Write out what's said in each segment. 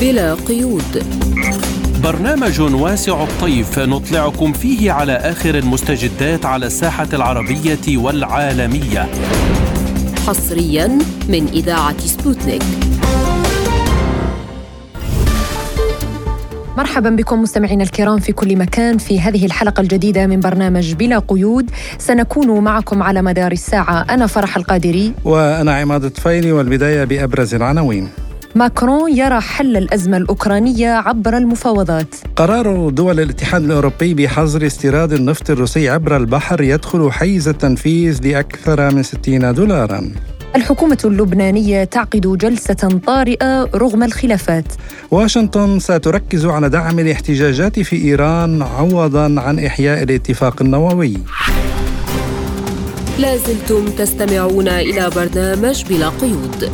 بلا قيود. برنامج واسع الطيف نطلعكم فيه على آخر المستجدات على الساحة العربية والعالمية. حصريا من إذاعة سبوتنيك. مرحبا بكم مستمعينا الكرام في كل مكان في هذه الحلقة الجديدة من برنامج بلا قيود. سنكون معكم على مدار الساعة. أنا فرح القادري. وأنا عماد الطفيلي والبداية بأبرز العناوين. ماكرون يرى حل الأزمة الأوكرانية عبر المفاوضات. قرار دول الاتحاد الأوروبي بحظر استيراد النفط الروسي عبر البحر يدخل حيز التنفيذ لأكثر من 60 دولارا. الحكومة اللبنانية تعقد جلسة طارئة رغم الخلافات. واشنطن ستركز على دعم الاحتجاجات في إيران عوضا عن إحياء الاتفاق النووي. لازلتم تستمعون إلى برنامج بلا قيود.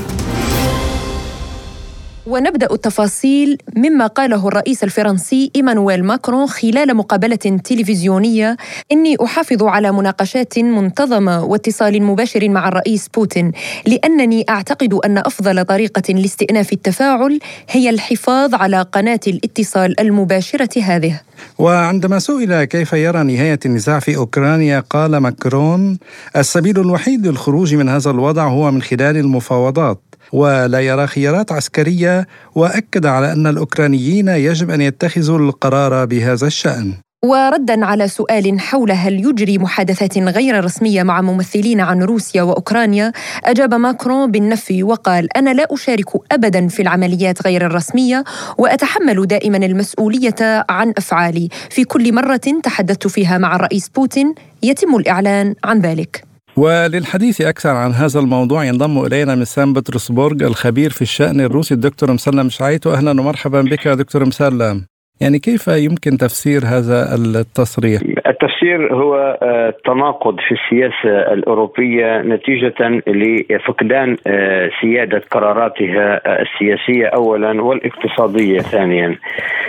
ونبدأ التفاصيل مما قاله الرئيس الفرنسي إيمانويل ماكرون خلال مقابلة تلفزيونية. إني أحافظ على مناقشات منتظمة واتصال مباشر مع الرئيس بوتين لأنني أعتقد أن أفضل طريقة لاستئناف التفاعل هي الحفاظ على قناة الاتصال المباشرة هذه. وعندما سئل كيف يرى نهاية النزاع في أوكرانيا قال ماكرون السبيل الوحيد للخروج من هذا الوضع هو من خلال المفاوضات. ولا يرى خيارات عسكرية وأكد على أن الأوكرانيين يجب أن يتخذوا القرار بهذا الشأن. وردا على سؤال حول هل يجري محادثات غير رسمية مع ممثلين عن روسيا وأوكرانيا أجاب ماكرون بالنفي وقال أنا لا أشارك ابدا في العمليات غير الرسمية وأتحمل دائما المسؤولية عن أفعالي. في كل مرة تحدثت فيها مع الرئيس بوتين يتم الإعلان عن ذلك. وللحديث أكثر عن هذا الموضوع ينضم إلينا من سان بطرسبورغ الخبير في الشأن الروسي الدكتور مسلم شعيتو أهلا ومرحبا بك دكتور مسلم. يعني كيف يمكن تفسير هذا التصريح؟ التفسير هو آه، تناقض في السياسة الأوروبية نتيجة لفقدان آه، سيادة قراراتها السياسية أولا والاقتصادية ثانيا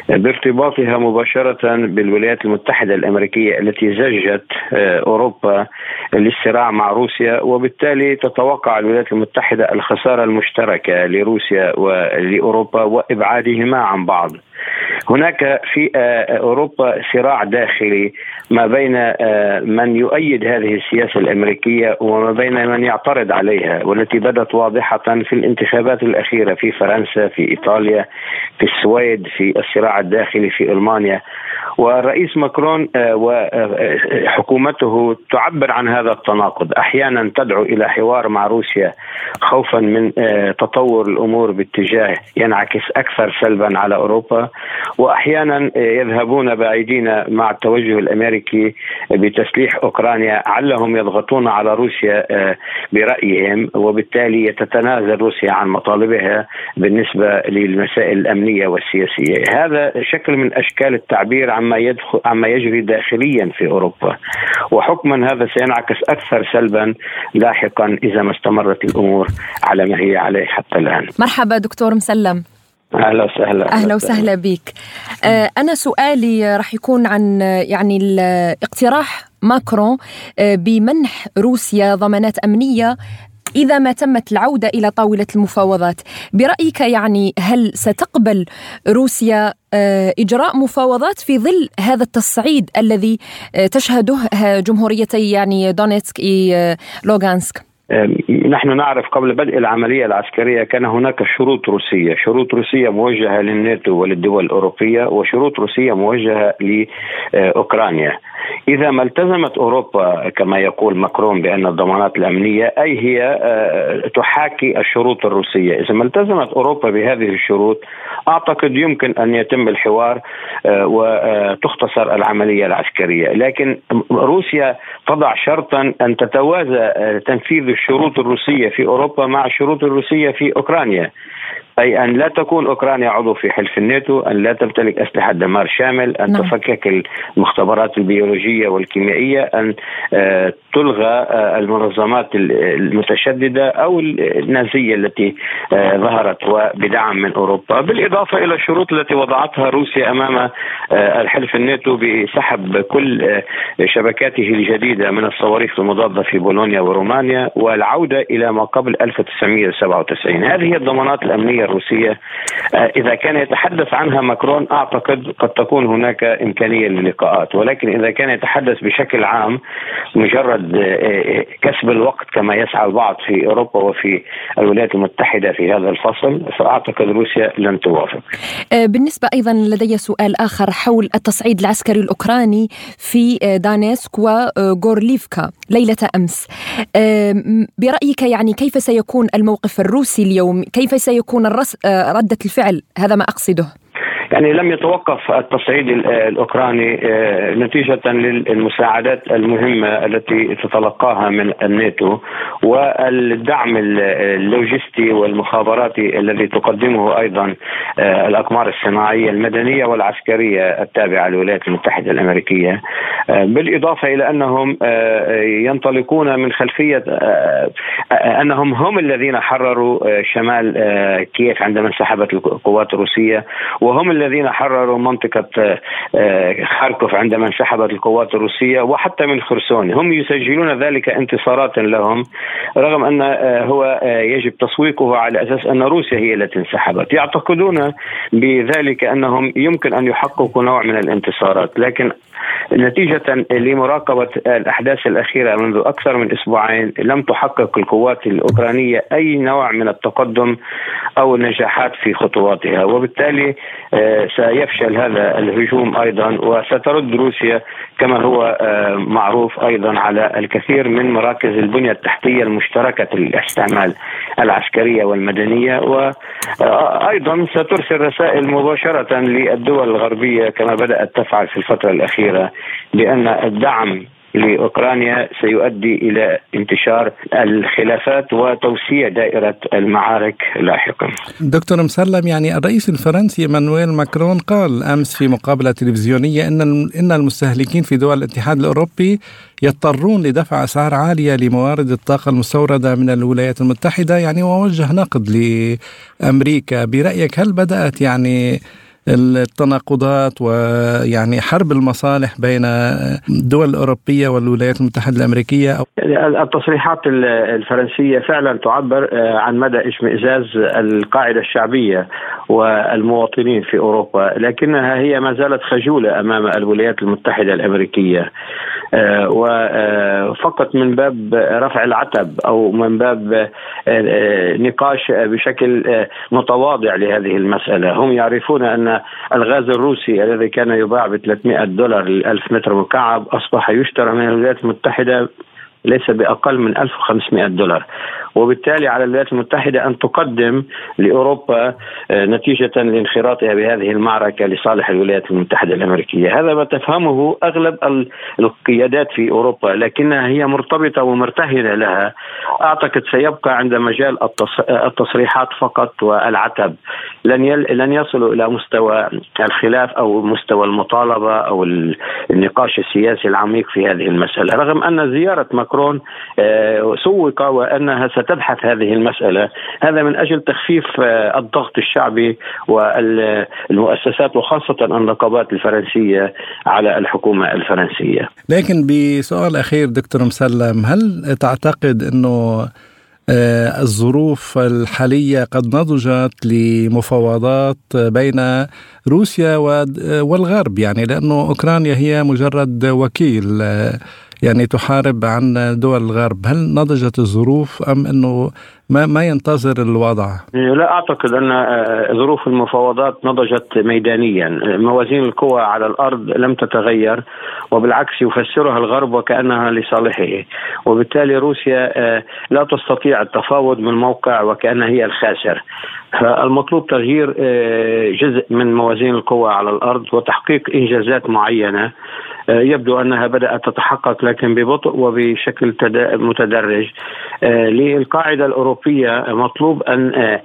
بارتباطها مباشرة بالولايات المتحدة الأمريكية التي زجت آه، أوروبا للصراع مع روسيا وبالتالي تتوقع الولايات المتحدة الخسارة المشتركة لروسيا ولأوروبا وإبعادهما عن بعض هناك في آه، أوروبا صراع داخلي ما بين آه، من يؤيد هذه السياسة الأمريكية وما بين من يعترض عليها والتي بدت واضحة في الانتخابات الأخيرة في فرنسا في إيطاليا في السويد في الصراع الداخلي في ألمانيا. والرئيس ماكرون آه، وحكومته تعبر عن هذا التناقض. أحيانا تدعو إلى حوار مع روسيا خوفا من تطور الأمور باتجاه ينعكس أكثر سلبا على أوروبا. وأحيانا يذهبون بعيدين مع التوجه الأمريكي بتسليح أوكرانيا. علهم يضغطون على روسيا آه، برأيهم وبالتالي تتنازل روسيا عن مطالبها بالنسبة للمسائل الأمنية والسياسية، هذا شكل من أشكال التعبير عما يدخل عما يجري داخليا في أوروبا وحكما هذا سينعكس أكثر سلبا لاحقا إذا ما استمرت الأمور على ما هي عليه حتى الآن. مرحبا دكتور مسلم. أهلا وسهلا أهلا وسهلا بك آه، أنا سؤالي راح يكون عن يعني اقتراح ماكرون آه، بمنح روسيا ضمانات أمنية إذا ما تمت العودة إلى طاولة المفاوضات. برأيك يعني هل ستقبل روسيا آه، إجراء مفاوضات في ظل هذا التصعيد الذي تشهده جمهوريتي يعني دونيتسك لوغانسك؟ نحن نعرف قبل بدء العملية العسكرية كان هناك شروط روسية. شروط روسية موجهة للناتو وللدول الأوروبية وشروط روسية موجهة لأوكرانيا. إذا ما التزمت أوروبا كما يقول ماكرون بأن الضمانات الأمنية أي هي آه، تحاكي الشروط الروسية. إذا ما التزمت أوروبا بهذه الشروط أعتقد يمكن أن يتم الحوار آه، وتختصر العملية العسكرية. لكن روسيا تضع شرطا أن تتوازى آه، تنفيذ الشروط الروسية في أوروبا مع الشروط الروسية في أوكرانيا. أي أن لا تكون أوكرانيا عضو في حلف الناتو أن لا تمتلك أسلحة دمار شامل أن نعم. تفكك المختبرات البيولوجية والكيميائية أن آه، تلغى آه، المنظمات المتشددة أو النازية التي آه، ظهرت وبدعم من أوروبا بالإضافة إلى الشروط التي وضعتها روسيا أمام الحلف الناتو بسحب كل شبكاته الجديدة من الصواريخ المضادة في بولونيا ورومانيا والعودة إلى ما قبل 1997 هذه الضمانات الأمنية الروسية إذا كان يتحدث عنها ماكرون أعتقد قد تكون هناك إمكانية للقاءات ولكن إذا كان يتحدث بشكل عام مجرد كسب الوقت كما يسعى البعض في أوروبا وفي الولايات المتحدة في هذا الفصل فأعتقد روسيا لن توافق. بالنسبة أيضا لدي سؤال آخر حول التصعيد العسكري الأوكراني في دانيسك وغورليفكا ليلة أمس. برأيك يعني كيف سيكون الموقف الروسي اليوم؟ كيف سيكون الرس... ردة الفعل؟ هذا ما أقصده. يعني لم يتوقف التصعيد الأوكراني آه، نتيجة للمساعدات المهمة التي تتلقاها من الناتو والدعم اللوجستي والمخابراتي الذي تقدمه أيضا آه، الأقمار الصناعية المدنية والعسكرية التابعة للولايات المتحدة الأمريكية. آه، بالإضافة إلى أنهم ينطلقون من خلفية أنهم هم الذين حرروا شمال كييف عندما انسحبت القوات الروسية وهم الذين حرروا منطقة آه، خاركوف عندما انسحبت القوات الروسية وحتى من خرسون. هم يسجلون ذلك انتصارات لهم رغم أن آه، هو آه، يجب تسويقه على أساس أن روسيا هي التي انسحبت. يعتقدون بذلك أنهم يمكن أن يحققوا نوع من الانتصارات لكن نتيجة لمراقبة الأحداث الأخيرة منذ أكثر من أسبوعين لم تحقق القوات الأوكرانية أي نوع من التقدم أو النجاحات في خطواتها. وبالتالي آه، سيفشل هذا الهجوم أيضا وسترد روسيا كما هو آه، معروف أيضا على الكثير من مراكز البنية التحتية المشتركة للاستعمال العسكرية والمدنية وأيضا سترسل رسائل مباشرة للدول الغربية كما بدأت تفعل في الفترة الأخيرة بأن الدعم لأوكرانيا سيؤدي إلى انتشار الخلافات وتوسيع دائرة المعارك لاحقا. دكتور مسلم يعني الرئيس الفرنسي إيمانويل ماكرون قال أمس في مقابلة تلفزيونية إن إن المستهلكين في دول الاتحاد الأوروبي يضطرون لدفع أسعار عالية لموارد الطاقة المستوردة من الولايات المتحدة يعني ووجه نقد لأمريكا برأيك هل بدأت يعني التناقضات ويعني حرب المصالح بين الدول الأوروبية والولايات المتحدة الأمريكية التصريحات الفرنسية فعلا تعبر آه، عن مدى اشمئزاز القاعدة الشعبية والمواطنين في أوروبا لكنها هي ما زالت خجولة أمام الولايات المتحدة الأمريكية. آه، وفقط من باب رفع العتب أو من باب آه، نقاش بشكل متواضع لهذه المسألة، هم يعرفون ان الغاز الروسي الذي كان يباع ب 300 دولار للألف متر مكعب أصبح يشترى من الولايات المتحدة ليس بأقل من 1500 دولار. وبالتالي على الولايات المتحدة أن تقدم لأوروبا آه، نتيجة لانخراطها بهذه المعركة لصالح الولايات المتحدة الأمريكية، هذا ما تفهمه أغلب القيادات في أوروبا لكنها هي مرتبطة ومرتهنة لها. أعتقد سيبقى عند مجال التصريحات فقط والعتب. لن لن يصلوا إلى مستوى الخلاف أو مستوى المطالبة أو النقاش السياسي العميق في هذه المسألة، رغم أن زيارة ماكرون آه، سوق وأنها ستبحث هذه المسألة، هذا من أجل تخفيف آه، الضغط الشعبي والمؤسسات وخاصة النقابات الفرنسية على الحكومة الفرنسية. لكن بسؤال أخير دكتور مسلم، هل تعتقد إنه آه، الظروف الحالية قد نضجت لمفاوضات بين روسيا والغرب يعني لأنه أوكرانيا هي مجرد وكيل يعني تحارب عن دول الغرب هل نضجت الظروف أم أنه ما ما ينتظر الوضع؟ لا أعتقد أن آه، ظروف المفاوضات نضجت ميدانيا، موازين القوى على الأرض لم تتغير وبالعكس يفسرها الغرب وكأنها لصالحه، وبالتالي روسيا آه، لا تستطيع التفاوض من موقع وكانها هي الخاسر. فالمطلوب تغيير آه، جزء من موازين القوى على الأرض وتحقيق إنجازات معينة يبدو أنها بدأت تتحقق لكن ببطء وبشكل متدرج. للقاعدة الأوروبية مطلوب أن آه،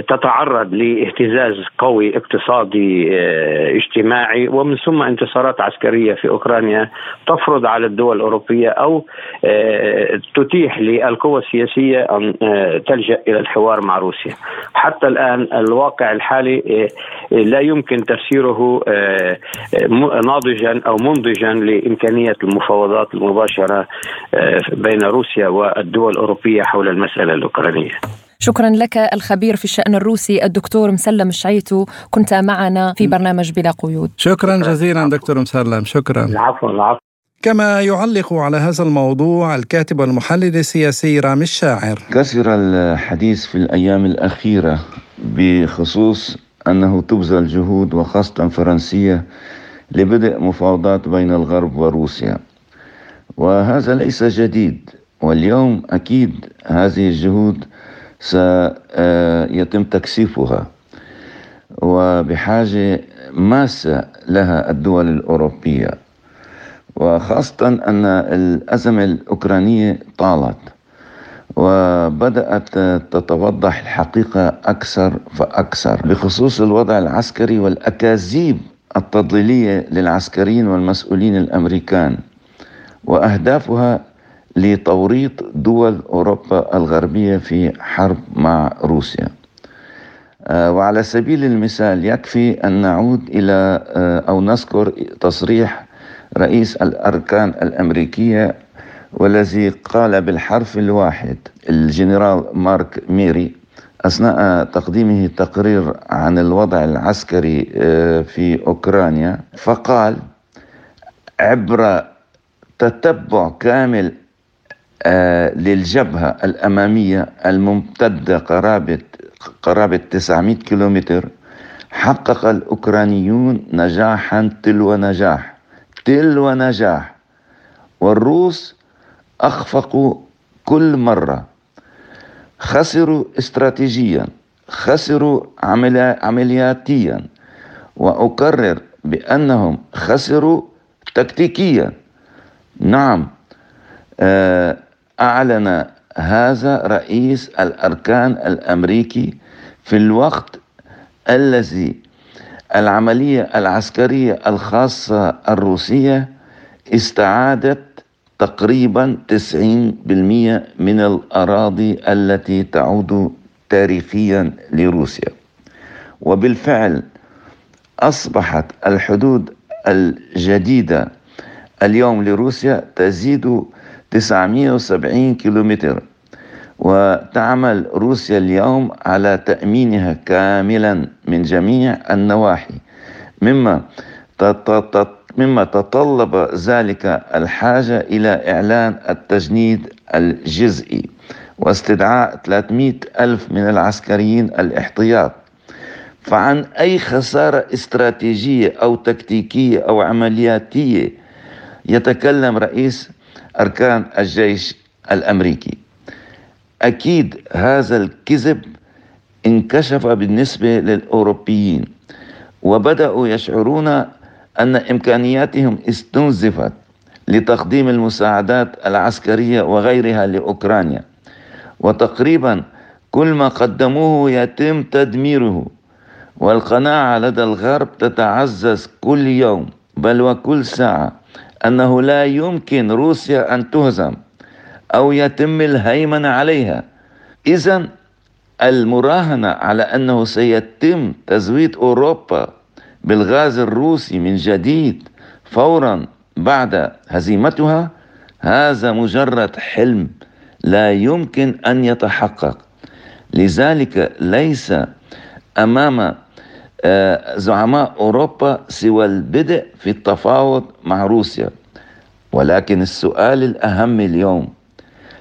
تتعرض لاهتزاز قوي اقتصادي آه، اجتماعي ومن ثم انتصارات عسكرية في أوكرانيا تفرض على الدول الأوروبية أو آه، تتيح للقوى السياسية أن تلجأ إلى الحوار مع روسيا. حتى الآن الواقع الحالي لا يمكن تفسيره ناضجا أو منضجا لإمكانية المفاوضات المباشرة بين روسيا والدول الأوروبية حول المسألة الأوكرانية. الإسرائيلية شكرا لك الخبير في الشأن الروسي الدكتور مسلم الشعيتو كنت معنا في برنامج بلا قيود. شكرا. جزيلا دكتور مسلم شكرا. العفو العفو. كما يعلق على هذا الموضوع الكاتب والمحلل السياسي رامي الشاعر. كثر الحديث في الأيام الأخيرة بخصوص أنه تبذل جهود وخاصة فرنسية لبدء مفاوضات بين الغرب وروسيا. وهذا ليس جديد واليوم أكيد هذه الجهود سيتم تكثيفها. وبحاجة ماسة لها الدول الأوروبية وخاصة أن الأزمة الأوكرانية طالت وبدأت تتوضح الحقيقة أكثر فأكثر بخصوص الوضع العسكري والأكاذيب التضليلية للعسكريين والمسؤولين الأمريكان وأهدافها لتوريط دول أوروبا الغربية في حرب مع روسيا. آه، وعلى سبيل المثال يكفي أن نعود إلى آه، أو نذكر تصريح رئيس الأركان الأمريكية والذي قال بالحرف الواحد الجنرال مارك ميري أثناء تقديمه تقرير عن الوضع العسكري آه، في أوكرانيا فقال عبر تتبع كامل آه، للجبهة الأمامية الممتدة قرابة قرابة 900 كيلومتر حقق الأوكرانيون نجاحا تلو نجاح تلو نجاح والروس أخفقوا كل مرة. خسروا استراتيجيا خسروا عملياتيا وأكرر بأنهم خسروا تكتيكيا. نعم آه، أعلن هذا رئيس الأركان الأمريكي في الوقت الذي العملية العسكرية الخاصة الروسية استعادت تقريبا 90% من الأراضي التي تعود تاريخيا لروسيا. وبالفعل أصبحت الحدود الجديدة اليوم لروسيا تزيد 970 كيلومتر وتعمل روسيا اليوم على تأمينها كاملا من جميع النواحي مما مما تطلب ذلك الحاجة إلى إعلان التجنيد الجزئي واستدعاء 300 ألف من العسكريين الاحتياط. فعن أي خسارة استراتيجية أو تكتيكية أو عملياتية يتكلم رئيس أركان الجيش الأمريكي. أكيد هذا الكذب انكشف بالنسبة للأوروبيين وبدأوا يشعرون أن إمكانياتهم استنزفت لتقديم المساعدات العسكرية وغيرها لأوكرانيا. وتقريبا كل ما قدموه يتم تدميره. والقناعة لدى الغرب تتعزز كل يوم بل وكل ساعة أنه لا يمكن روسيا أن تهزم أو يتم الهيمنة عليها. إذا المراهنة على أنه سيتم تزويد أوروبا بالغاز الروسي من جديد فورا بعد هزيمتها هذا مجرد حلم لا يمكن أن يتحقق. لذلك ليس أمام آه، زعماء أوروبا سوى البدء في التفاوض مع روسيا. ولكن السؤال الأهم اليوم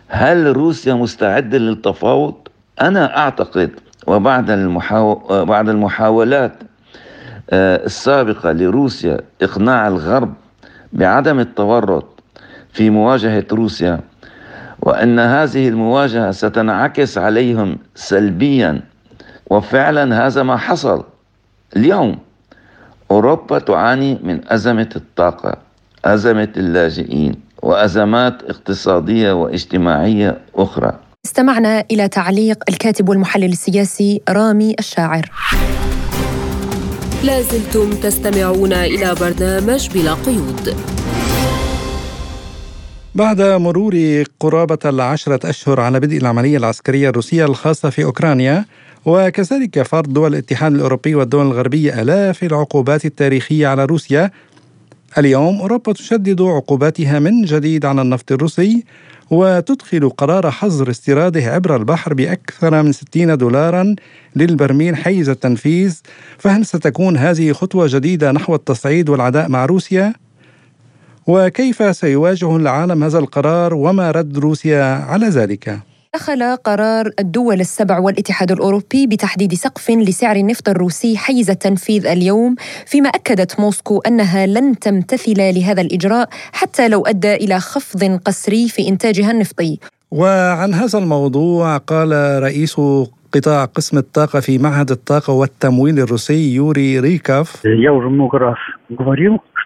هل روسيا مستعدة للتفاوض؟ أنا أعتقد وبعد المحاو... بعد المحاولات آه، السابقة لروسيا إقناع الغرب بعدم التورط في مواجهة روسيا وأن هذه المواجهة ستنعكس عليهم سلبيا. وفعلا هذا ما حصل. اليوم أوروبا تعاني من أزمة الطاقة أزمة اللاجئين وأزمات اقتصادية واجتماعية أخرى. استمعنا إلى تعليق الكاتب والمحلل السياسي رامي الشاعر. لازلتم تستمعون إلى برنامج بلا قيود. بعد مرور قرابة العشرة أشهر على بدء العملية العسكرية الروسية الخاصة في أوكرانيا وكذلك فرض دول الاتحاد الأوروبي والدول الغربية آلاف العقوبات التاريخية على روسيا اليوم أوروبا تشدد عقوباتها من جديد على النفط الروسي وتدخل قرار حظر استيراده عبر البحر بأكثر من 60 دولارا للبرميل حيز التنفيذ فهل ستكون هذه خطوة جديدة نحو التصعيد والعداء مع روسيا؟ وكيف سيواجه العالم هذا القرار وما رد روسيا على ذلك؟ دخل قرار الدول السبع والاتحاد الأوروبي بتحديد سقف لسعر النفط الروسي حيز التنفيذ اليوم فيما أكدت موسكو أنها لن تمتثل لهذا الإجراء حتى لو أدى إلى خفض قسري في إنتاجها النفطي. وعن هذا الموضوع قال رئيس قطاع قسم الطاقة في معهد الطاقة والتمويل الروسي يوري ريكاف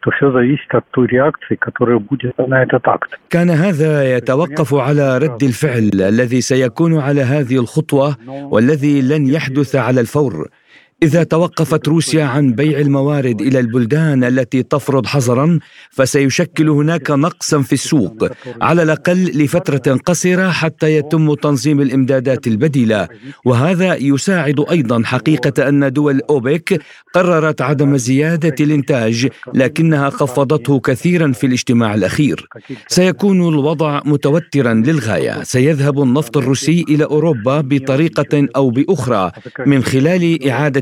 что все зависит от той реакции, которая будет на этот акт. كان هذا يتوقف على رد الفعل الذي سيكون على هذه الخطوة والذي لن يحدث على الفور. إذا توقفت روسيا عن بيع الموارد إلى البلدان التي تفرض حظرا فسيشكل هناك نقصا في السوق على الأقل لفترة قصيرة حتى يتم تنظيم الإمدادات البديلة. وهذا يساعد أيضا حقيقة أن دول أوبك قررت عدم زيادة الإنتاج لكنها خفضته كثيرا في الاجتماع الأخير. سيكون الوضع متوترا للغاية. سيذهب النفط الروسي إلى أوروبا بطريقة أو بأخرى من خلال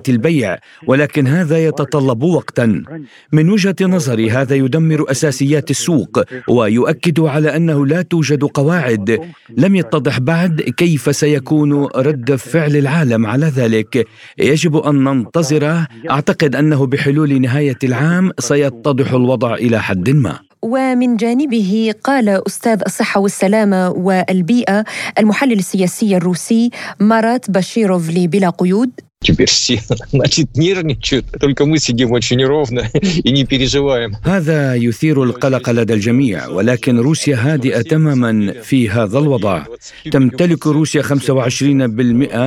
البيع ولكن هذا يتطلب وقتا. من وجهة نظري هذا يدمر أساسيات السوق ويؤكد على أنه لا توجد قواعد لم يتضح بعد كيف سيكون رد فعل العالم على ذلك. يجب أن ننتظر. أعتقد أنه بحلول نهاية العام سيتضح الوضع إلى حد ما. ومن جانبه قال أستاذ الصحة والسلامة والبيئة المحلل السياسي الروسي مارات باشيروف لبلا قيود Теперь все, значит, нервничают, только мы сидим очень ровно и не переживаем. هذا يثير القلق لدى الجميع ولكن روسيا هادئة تماما في هذا الوضع تمتلك روسيا 25%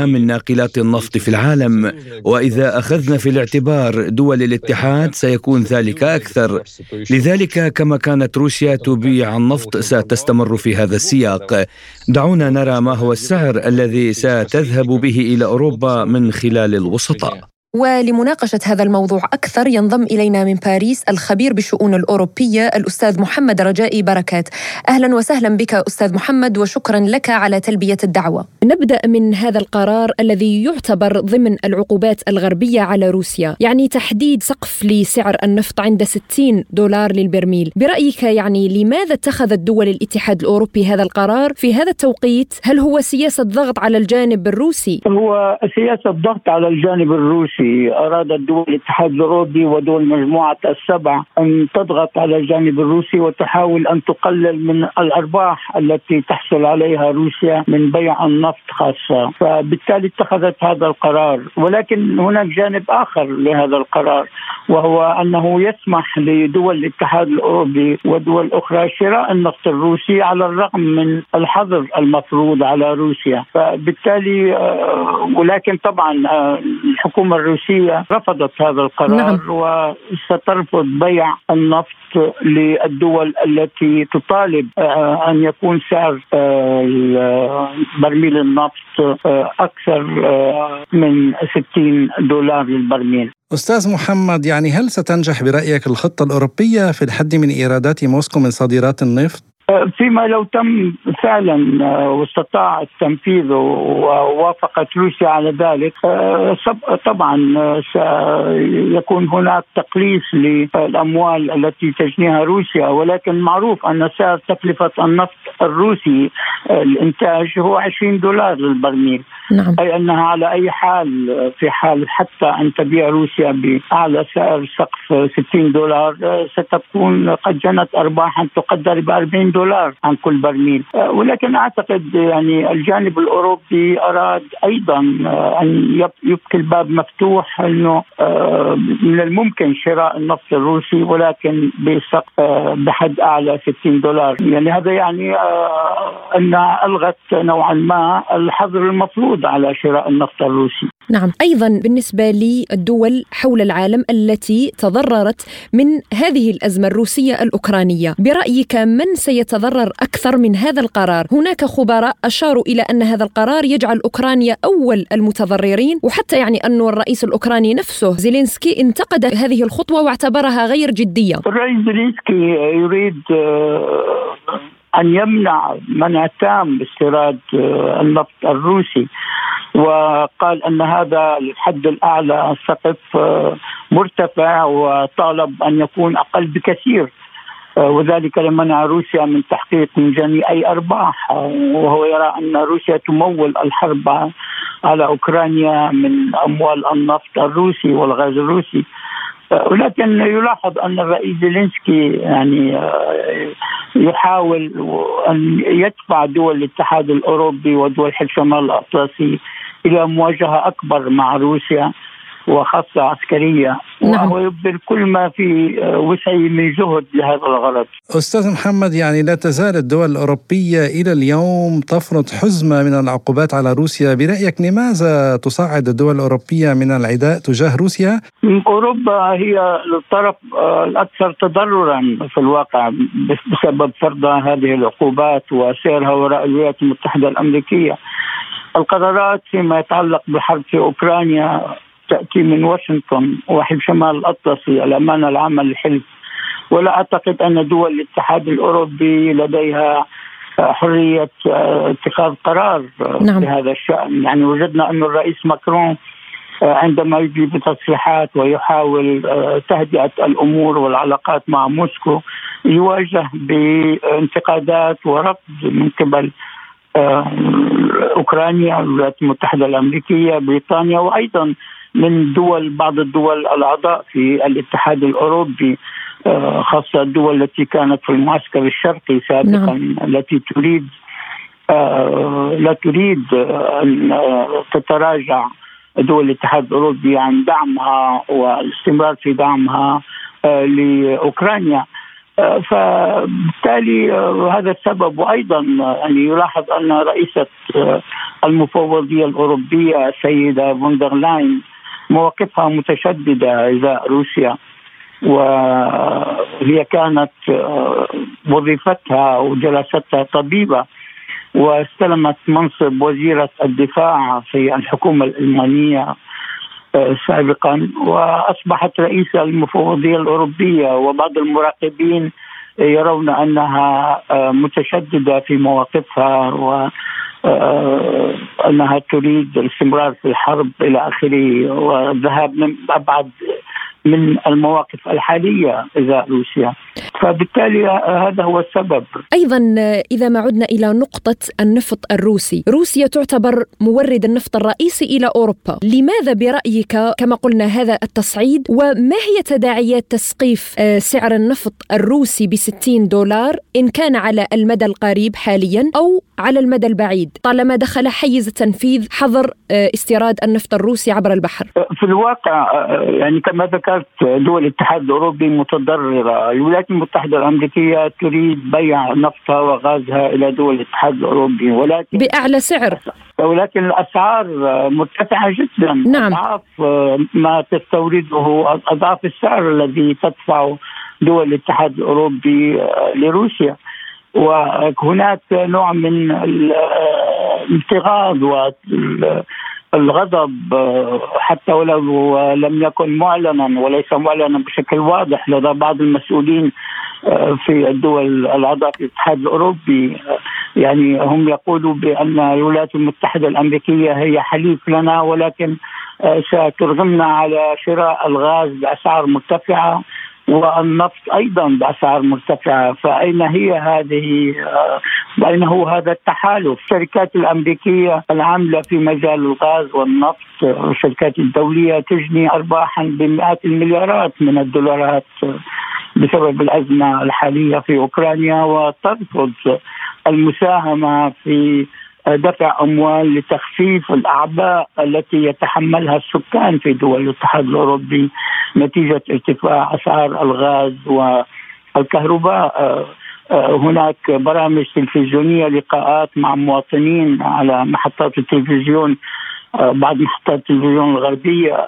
من ناقلات النفط في العالم وإذا أخذنا في الاعتبار دول الاتحاد سيكون ذلك أكثر لذلك كما كانت روسيا تبيع النفط ستستمر في هذا السياق دعونا نرى ما هو السعر الذي ستذهب به إلى أوروبا من خلال للوسطاء. ولمناقشة هذا الموضوع أكثر ينضم إلينا من باريس الخبير بالشؤون الأوروبية الأستاذ محمد رجائي بركات. أهلا وسهلا بك أستاذ محمد وشكرا لك على تلبية الدعوة. نبدأ من هذا القرار الذي يعتبر ضمن العقوبات الغربية على روسيا يعني تحديد سقف لسعر النفط عند 60 دولار للبرميل. برأيك يعني لماذا اتخذت دول الاتحاد الأوروبي هذا القرار؟ في هذا التوقيت هل هو سياسة ضغط على الجانب الروسي؟ هو سياسة ضغط على الجانب الروسي. أرادت دول الاتحاد الأوروبي ودول مجموعة السبع أن تضغط على الجانب الروسي وتحاول أن تقلل من الأرباح التي تحصل عليها روسيا من بيع النفط خاصة. فبالتالي اتخذت هذا القرار. ولكن هناك جانب آخر لهذا القرار وهو أنه يسمح لدول الاتحاد الأوروبي ودول أخرى شراء النفط الروسي على الرغم من الحظر المفروض على روسيا. فبالتالي آه، ولكن طبعا آه، الحكومة الروسية رفضت هذا القرار نعم. وسترفض بيع النفط للدول التي تطالب آه، أن يكون سعر آه، برميل النفط آه، أكثر من 60 دولار للبرميل أستاذ محمد يعني هل ستنجح برأيك الخطة الأوروبية في الحد من إيرادات موسكو من صادرات النفط؟ فيما لو تم فعلا آه، واستطاع التنفيذ ووافقت روسيا على ذلك آه، طبعا آه، سيكون هناك تقليص للأموال التي تجنيها روسيا ولكن معروف أن سعر تكلفة النفط الروسي الإنتاج هو 20 دولار للبرميل نعم. أي أنها على أي حال في حال حتى أن تبيع روسيا بأعلى سعر سقف 60 دولار ستكون قد جنت ارباحا تقدر ب 40 دولار عن كل برميل. آه، ولكن أعتقد يعني الجانب الأوروبي أراد أيضا آه، أن يبقي الباب مفتوح إنه آه، من الممكن شراء النفط الروسي ولكن بسقف بحد أعلى 60 دولار. يعني هذا يعني انها ألغت نوعا ما الحظر المفروض على شراء النفط الروسي. نعم. أيضا بالنسبة للدول حول العالم التي تضررت من هذه الأزمة الروسية الأوكرانية برأيك من سيتضرر أكثر من هذا القرار؟ هناك خبراء أشاروا إلى أن هذا القرار يجعل أوكرانيا أول المتضررين وحتى يعني أن الرئيس الأوكراني نفسه زيلينسكي انتقد هذه الخطوة واعتبرها غير جدية. الرئيس زيلينسكي يريد آه، أن يمنع منع تام استيراد آه، النفط الروسي. وقال أن هذا الحد الأعلى سقف آه، مرتفع وطالب أن يكون أقل بكثير. آه، وذلك لمنع روسيا من تحقيق جميع أي أرباح. وهو يرى أن روسيا تمول الحرب على أوكرانيا من أموال النفط الروسي والغاز الروسي. ولكن يلاحظ أن الرئيس زيلينسكي يعني آه، يحاول أن يدفع دول الاتحاد الأوروبي ودول حلف شمال الأطلسي إلى مواجهة أكبر مع روسيا وخاصة عسكرية نعم. وهو يبذل كل ما في وسعه من جهد لهذا الغرض أستاذ محمد يعني لا تزال الدول الأوروبية إلى اليوم تفرض حزمة من العقوبات على روسيا برأيك لماذا تصعد الدول الأوروبية من العداء تجاه روسيا؟ أوروبا هي الطرف الأكثر تضررا في الواقع بسبب فرض هذه العقوبات وسيرها وراء الولايات المتحدة الأمريكية القرارات فيما يتعلق بالحرب في أوكرانيا تأتي من واشنطن وحلف شمال الأطلسي الامانه العامه للحلف ولا أعتقد أن دول الاتحاد الأوروبي لديها حرية اتخاذ قرار نعم. في هذا الشأن يعني وجدنا أن الرئيس ماكرون عندما يجي بتصريحات ويحاول تهدئة الأمور والعلاقات مع موسكو يواجه بانتقادات ورفض من قبل أوكرانيا الولايات المتحدة الأمريكية بريطانيا وأيضا من دول بعض الدول الأعضاء في الاتحاد الأوروبي آه، خاصة الدول التي كانت في المعسكر الشرقي سابقا نعم. التي تريد آه، لا تريد أن تتراجع دول الاتحاد الأوروبي عن دعمها والاستمرار في دعمها آه، لأوكرانيا فبالتالي هذا السبب. وأيضا يعني يلاحظ أن رئيسة المفوضية الأوروبية السيدة فون دير لاين مواقفها متشددة ازاء روسيا وهي كانت آه، وظيفتها وجلستها طبيبة واستلمت منصب وزيرة الدفاع في الحكومة الألمانية آه، سابقا وأصبحت رئيسة المفوضية الأوروبية وبعض المراقبين يرون أنها آه، متشددة في مواقفها و أنها تريد الاستمرار في الحرب إلى آخره والذهاب من أبعد من المواقف الحالية ازاء روسيا. فبالتالي هذا هو السبب. أيضا إذا ما عدنا إلى نقطة النفط الروسي روسيا تعتبر مورد النفط الرئيسي إلى أوروبا. لماذا برأيك كما قلنا هذا التصعيد؟ وما هي تداعيات تسقيف آه، سعر النفط الروسي ب 60 دولار إن كان على المدى القريب حاليا؟ أو على المدى البعيد. طالما دخل حيز تنفيذ حظر آه، استيراد النفط الروسي عبر البحر. في الواقع آه، يعني كما ذكرت دول الاتحاد الأوروبي متضررة. الولايات المتحدة الأمريكية تريد بيع نفطها وغازها إلى دول الاتحاد الأوروبي ولكن بأعلى سعر. ولكن الأسعار مرتفعة جدا. نعم. أضعاف آه، ما تستورده أضعاف السعر الذي تدفعه دول الاتحاد الأوروبي لروسيا. وهناك نوع من الانتقاد والغضب حتى ولو لم يكن معلنا وليس معلنا بشكل واضح لدى بعض المسؤولين في الدول الاعضاء في الاتحاد الأوروبي. يعني هم يقولوا بأن الولايات المتحدة الأمريكية هي حليف لنا ولكن سترغمنا على شراء الغاز بأسعار مرتفعة. والنفط أيضا بأسعار مرتفعة فأين هي هذه أين هو هذا التحالف؟ الشركات الأمريكية العاملة في مجال الغاز والنفط الشركات الدولية تجني ارباحا بمئات المليارات من الدولارات بسبب الأزمة الحالية في أوكرانيا وترفض المساهمة في دفع أموال لتخفيف الأعباء التي يتحملها السكان في دول الاتحاد الأوروبي نتيجة ارتفاع أسعار الغاز والكهرباء. هناك برامج تلفزيونية لقاءات مع مواطنين على محطات التلفزيون بعض محطات التلفزيون الغربية.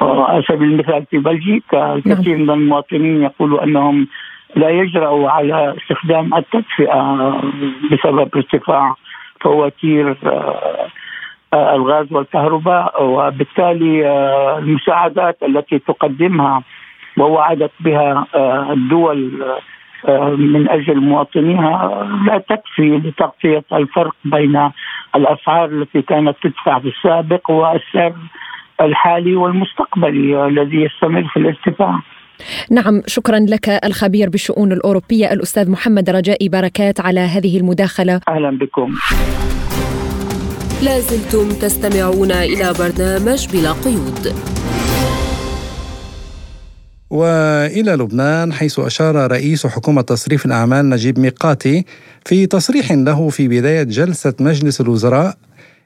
على سبيل المثال في بلجيكا الكثير من المواطنين يقولوا أنهم لا يجرؤوا على استخدام التدفئة بسبب ارتفاع فواتير الغاز والكهرباء وبالتالي المساعدات التي تقدمها ووعدت بها الدول من أجل مواطنيها لا تكفي لتغطية الفرق بين الأسعار التي كانت تدفع في السابق والسعر الحالي والمستقبلي الذي يستمر في الارتفاع. نعم شكرا لك الخبير بالشؤون الأوروبية الأستاذ محمد رجائي بركات على هذه المداخلة. أهلا بكم. لازلتم تستمعون إلى برنامج بلا قيود. وإلى لبنان حيث أشار رئيس حكومة تصريف الأعمال نجيب ميقاتي في تصريح له في بداية جلسة مجلس الوزراء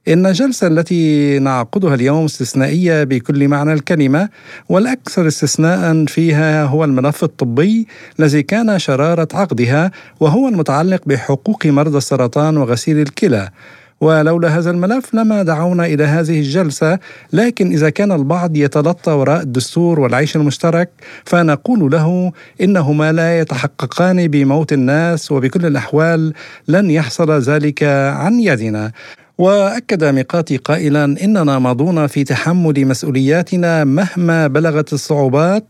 إن الجلسة التي نعقدها اليوم استثنائية بكل معنى الكلمة والأكثر استثناء فيها هو الملف الطبي الذي كان شرارة عقدها وهو المتعلق بحقوق مرضى السرطان وغسيل الكلى. ولولا هذا الملف لما دعونا إلى هذه الجلسة لكن إذا كان البعض يتلطى وراء الدستور والعيش المشترك فنقول له إنهما لا يتحققان بموت الناس وبكل الأحوال لن يحصل ذلك عن يدنا. وأكد ميقاتي قائلا إننا ماضون في تحمل مسؤولياتنا مهما بلغت الصعوبات.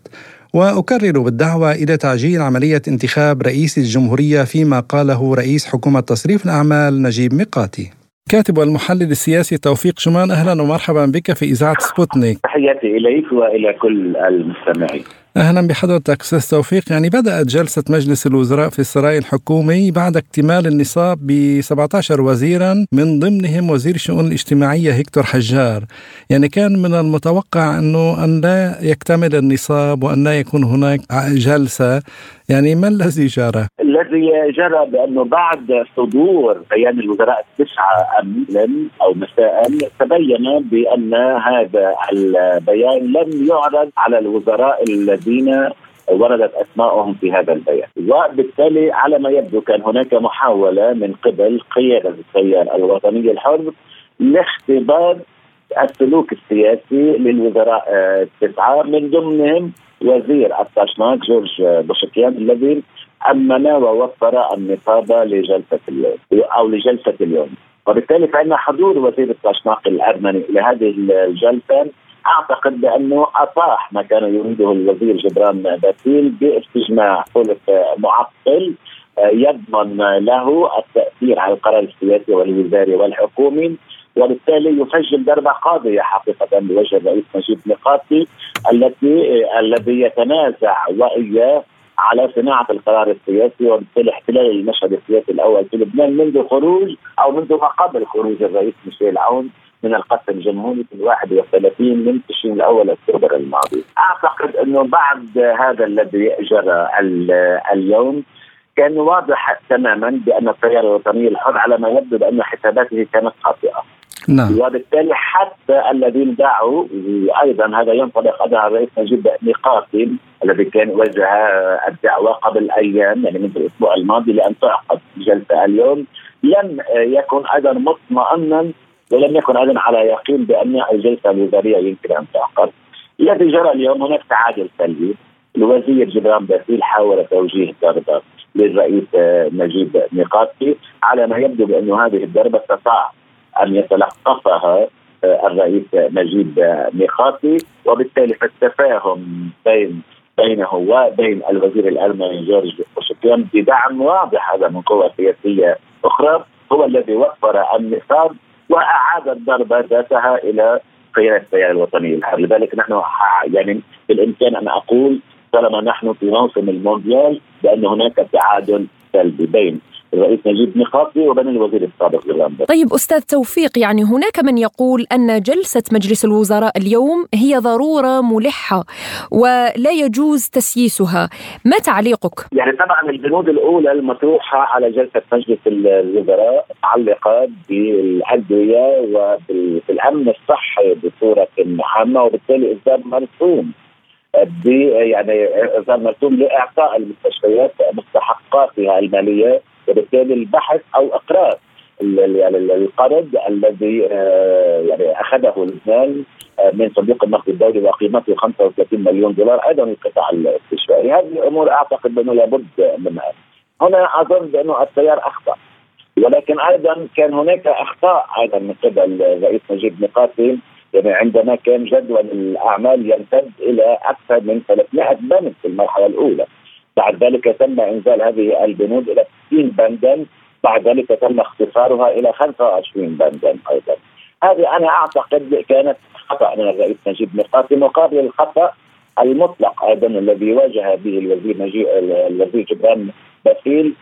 وأكرر بالدعوة إلى تعجيل عملية انتخاب رئيس الجمهورية فيما قاله رئيس حكومة تصريف الأعمال نجيب ميقاتي. كاتب والمحلل السياسي توفيق شمان أهلا ومرحبا بك في إذاعة سبوتنيك. تحياتي إليك وإلى كل المستمعين. أهلا بحضرتك أستاذ توفيق. يعني بدأت جلسة مجلس الوزراء في السراي الحكومي بعد اكتمال النصاب ب 17 وزيرا من ضمنهم وزير الشؤون الاجتماعية هيكتور حجار. يعني كان من المتوقع أنه أن لا يكتمل النصاب وأن لا يكون هناك جلسة. يعني ما الذي جرى؟ الذي جرى بأنه بعد صدور بيان الوزراء التسعة امس أو مساء تبين بأن هذا البيان لم يعرض على الوزراء الذين وردت اسمائهم في هذا البيان. وبالتالي على ما يبدو كان هناك محاولة من قبل قيادة التيار الوطني الحر لاختبار السلوك السياسي للوزراء التسعه من ضمنهم وزير التاشناك جورج بوشكيان الذي أمن ووفر النصاب لجلسة اليوم أو لجلسة اليوم. وبالتالي فإن حضور وزير التاشناق الارمني إلى هذه الجلسة أعتقد بأنه اطاح ما كان يريده الوزير جبران باسيل باستجماع ثلث معطل يضمن له التأثير على القرار السياسي والوزاري والحكومي وبالتالي يسجل ضربة قاضية حقيقة بوجه الرئيس نجيب ميقاتي التي الذي يتنازع وإياه على صناعة القرار السياسي وبالتالي احتلال المشهد السياسي الأول في لبنان منذ خروج أو منذ ما قبل خروج الرئيس ميشيل عون من القصف الجمهوري في 31 من تشرين الأول أكتوبر الماضي. أعتقد أنه بعد هذا الذي جرى اليوم كان واضح تماما بأن التيار الوطني الحر على ما يبدو بأن حساباته كانت خاطئة. نعم. وبالتالي حتى الذين دعوا أيضا هذا ينطبق على الرئيس نجيب ميقاتي الذي كان وجه الدعوة قبل أيام يعني منذ الأسبوع الماضي لأن تعقد جلسة اليوم لم يكن أيضا مطمئنا ولم يكن أيضا على يقين بأن الجلسة الوزارية يمكن أن تعقد. الذي جرى اليوم هناك تعادل سلبي الوزير جبران باسيل حاول توجيه ضربه للرئيس نجيب ميقاتي على ما يبدو بانه هذه الضربة استطاع أن يتلقفها الرئيس نجيب ميقاتي وبالتالي فالتفاهم بين بينه وبين الوزير الألماني جورج بوشكيان بدعم واضح هذا من قوى سياسية أخرى هو الذي وفر النصاب وأعاد الضربه ذاتها إلى قيادة التيار الوطني الحر. لذلك نحن يعني بالإمكان أن أقول طالما نحن في موسم المونديال بأن هناك تعادل سلبي بين الرئيس نجيب ميقاتي وبين الوزير السابق للغامبيا طيب أستاذ توفيق يعني هناك من يقول أن جلسة مجلس الوزراء اليوم هي ضرورة ملحة ولا يجوز تسييسها، ما تعليقك؟ يعني طبعا البنود الأولى المطروحة على جلسة مجلس الوزراء متعلقه بالأدوية وبالأمن الصحي بصورة عامه وبالتالي إصدار مرسوم يعني إصدار مرسوم لإعطاء المستشفيات مستحقاتها المالية وبالتالي البحث أو إقرار يعني القرض الذي آه، يعني أخذه لبنان آه، من صندوق النقد الدولي وقيمته 35 مليون دولار أيضا القطاع الاستشفائي هذه الأمور أعتقد انه لابد منها. هنا أظن بأنه التيار أخطأ. ولكن أيضا كان هناك أخطاء أيضا من قبل الرئيس نجيب مقاتل يعني عندما كان جدول الأعمال يمتد إلى أكثر من 300 بند في المرحلة الأولى. بعد ذلك تم إنزال هذه البنود إلى 60 بندا بعد ذلك تم اختصارها إلى 25 بندا أيضا. هذه أنا أعتقد كانت خطأ من الرئيس نجيب مقاتل مقابل الخطأ المطلق أيضا الذي واجه به الوزير نجيب الوزير جبران بخيل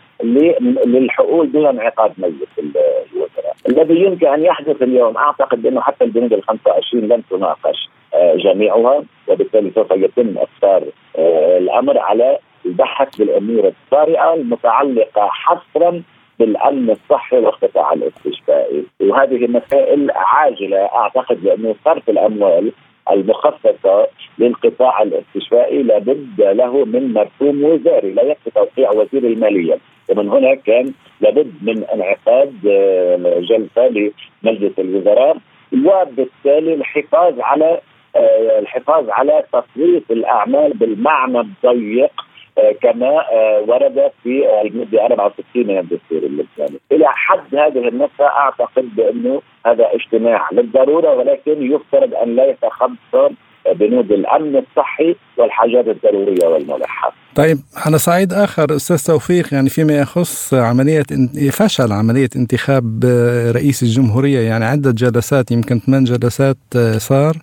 للحقول دون انعقاد مجلس الوزراء. الذي يمكن أن يحدث اليوم أعتقد انه حتى البنود ال 25 لن تناقش آه، جميعها وبالتالي سوف يتم اختار آه، الأمر على البحث بالامور الطارئه المتعلقه حصرا بالأمن الصحي والقطاع الاستشفائي. وهذه مسائل عاجلة أعتقد لأنه صرف الأموال المخصصة للقطاع الاستشفائي لابد له من مرسوم وزاري لا يكفي توقيع وزير المالية. ومن هنا كان لابد من انعقاد آه، جلسة لمجلس الوزراء وبالتالي الحفاظ على آه، الحفاظ على تصويت الأعمال بالمعنى الضيق كما ورد في الماده 64 من الدستور اللبناني، إلى حد هذه النقطه أعتقد بأنه هذا اجتماع للضرورة ولكن يفترض أن لا يتخطى بنود الأمن الصحي والحاجات الضرورية والملحة. طيب على صعيد آخر أستاذ توفيق يعني فيما يخص عملية فشل عملية انتخاب رئيس الجمهورية يعني عدة جلسات يمكن ثمان جلسات صار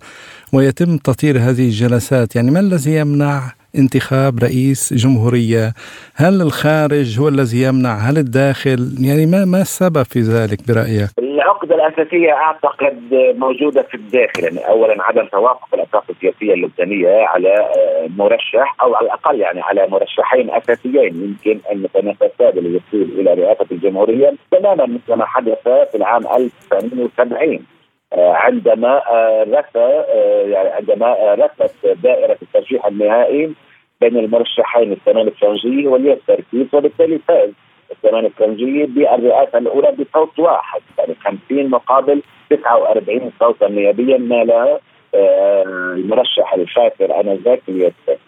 ويتم تطهير هذه الجلسات يعني ما الذي يمنع انتخاب رئيس جمهورية. هل الخارج هو الذي يمنع؟ هل الداخل؟ يعني ما ما السبب في ذلك برأيك؟ العقدة الأساسية أعتقد موجودة في الداخل يعني أولا عدم توافق الأطراف السياسية اللبنانية على آه، مرشح أو على الأقل يعني على مرشحين أساسيين يمكن أن يتنافسا للوصول إلى رئاسة الجمهورية تماما مثل ما حدث في العام 1970 آه، عندما رثى يعني عندما رثت دائرة الترشيح النهائي بين المرشحين السنان الفرنجي والياس تركيز وبالتالي فاز الزمان الفرنجي بالرئاسة الأولى بصوت واحد يعني 50 مقابل 49 صوتا نيابيا نالها آه، المرشح الفاكر آنذاك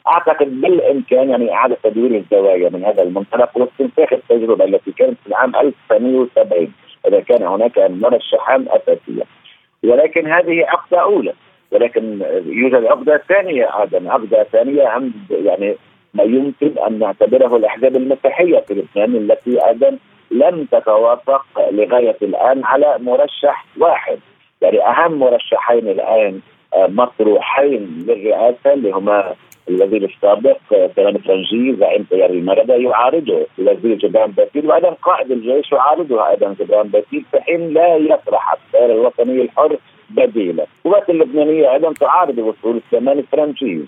أعتقد بالإمكان يعني إعادة تدوير الزوايا من هذا المنطلق واستنساخ التجربة التي كانت في العام 1970 إذا كان هناك مرشحان أساسيا. ولكن هذه عقده أولى. ولكن يوجد عقده ثانية أيضا عقده ثانية عند يعني ما يمكن أن نعتبره الأحزاب المسيحية في لبنان التي أيضا لم تتوافق لغاية الآن على مرشح واحد. يعني أهم مرشحين الآن آه، مطروحين للرئاسة اللي هما الوزير السابق سلام فرنجي زعيم تيار المردة يعارضه الوزير جبران باسيل وأيضا قائد الجيش يعارضه أيضا جبران باسيل في حين لا يطرح التيار الوطني الحر بديله، القوات اللبنانية أيضا تعارض وصول السمان الفرنسي،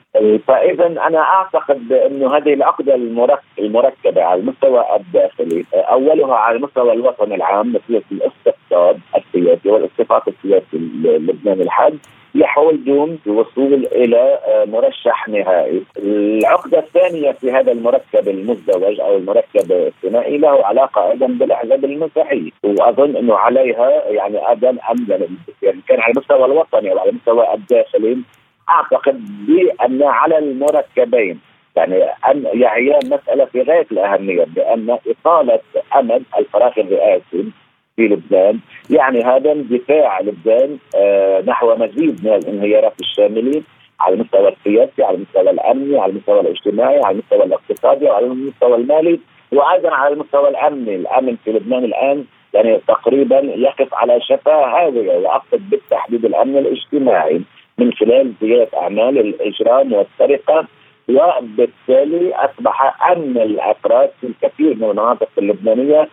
فاذا أنا أعتقد انه هذه العقدة المركبة على المستوى الداخلي أولها على المستوى الوطني العام مثل الاستقطاب السياسي والاصطفاف السياسي اللبناني الحاد. يحول دون الوصول إلى مرشح نهائي. العقدة الثانية في هذا المركب المزدوج أو المركب الثنائي له علاقة أيضا بالأحزاب المسيحيه وأظن إنه عليها يعني أيضا امن يعني كان على المستوى الوطني أو على المستوى الداخلي. أعتقد بأن على المركبين يعني أن هي مسألة في غاية الأهمية بأن إطالة امد الفراغ الرئاسي في لبنان. يعني هذا اندفاع لبنان آه نحو مزيد من الانهيارات الشامله على المستوى السياسي على المستوى الأمني على المستوى الاجتماعي على المستوى الاقتصادي وعلى المستوى المالي وأيضا على المستوى الأمني. الأمن في لبنان الآن يعني تقريبا يقف على شفا هاوية وأقصد بالتحديد الأمن الاجتماعي. من خلال زيادة أعمال الإجرام والسرقة وبالتالي أصبح امن الافراد في الكثير من المناطق اللبنانية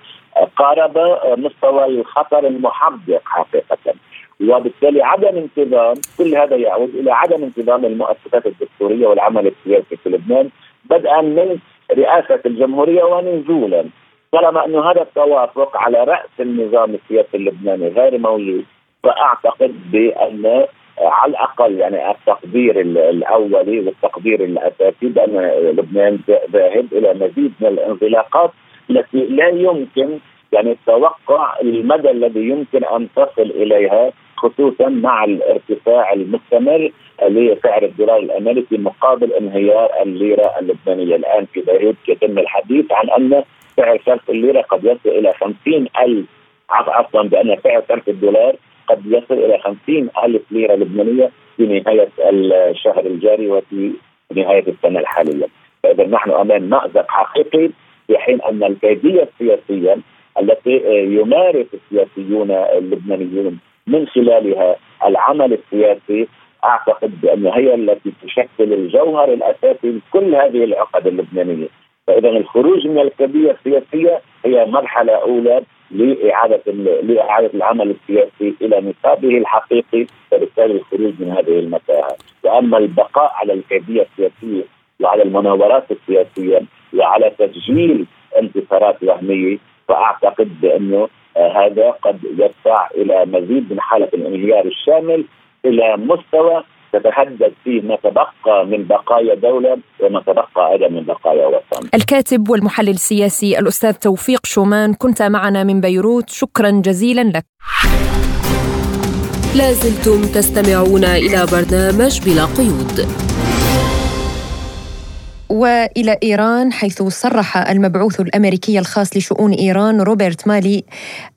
قارب مستوى الخطر المحدق حقيقة. وبالتالي عدم انتظام كل هذا يعود إلى عدم انتظام المؤسسات الدستورية والعمل السياسي في لبنان بدءا من رئاسة الجمهورية ونزولا. طالما انه هذا التوافق على رأس النظام السياسي اللبناني غير موجود فأعتقد بأن على الأقل يعني التقدير الأولي والتقدير الأساسي بأن لبنان ذاهب إلى مزيد من الانزلاقات التي لا يمكن يعني توقع المدى الذي يمكن أن تصل إليها خصوصا مع الارتفاع المستمر لسعر الدولار الأمريكي مقابل انهيار الليرة اللبنانية، الآن في بيروت يتم الحديث عن أن سعر صرف الليرة قد يصل إلى 50 ألف عفوا بأن سعر صرف الدولار قد يصل إلى 50 ألف ليرة لبنانية في نهاية الشهر الجاري وفي نهاية السنة الحالية. فإذا نحن أمام مأزق حقيقي في حين أن الكيدية السياسية التي يمارس السياسيون اللبنانيون من خلالها العمل السياسي أعتقد بأن هي التي تشكل الجوهر الأساسي لكل هذه العقد اللبنانية، فإذا الخروج من الكيدية السياسية هي مرحلة أولى لإعادة لإعادة العمل السياسي إلى نصابه الحقيقي وبالتالي الخروج من هذه المتاهه، وأما البقاء على الكيديه السياسية وعلى المناورات السياسية وعلى تسجيل انتصارات وهمية فأعتقد بأنه آه، هذا قد يدفع إلى مزيد من حالة الانهيار الشامل إلى مستوى تتحدث فيه ما تبقى من بقايا دولة وما تبقى أيضا من بقايا وطن. الكاتب والمحلل السياسي الأستاذ توفيق شومان كنت معنا من بيروت. شكرا جزيلا لك. لازلتم تستمعون إلى برنامج بلا قيود. وإلى إيران حيث صرح المبعوث الأمريكي الخاص لشؤون إيران روبرت مالي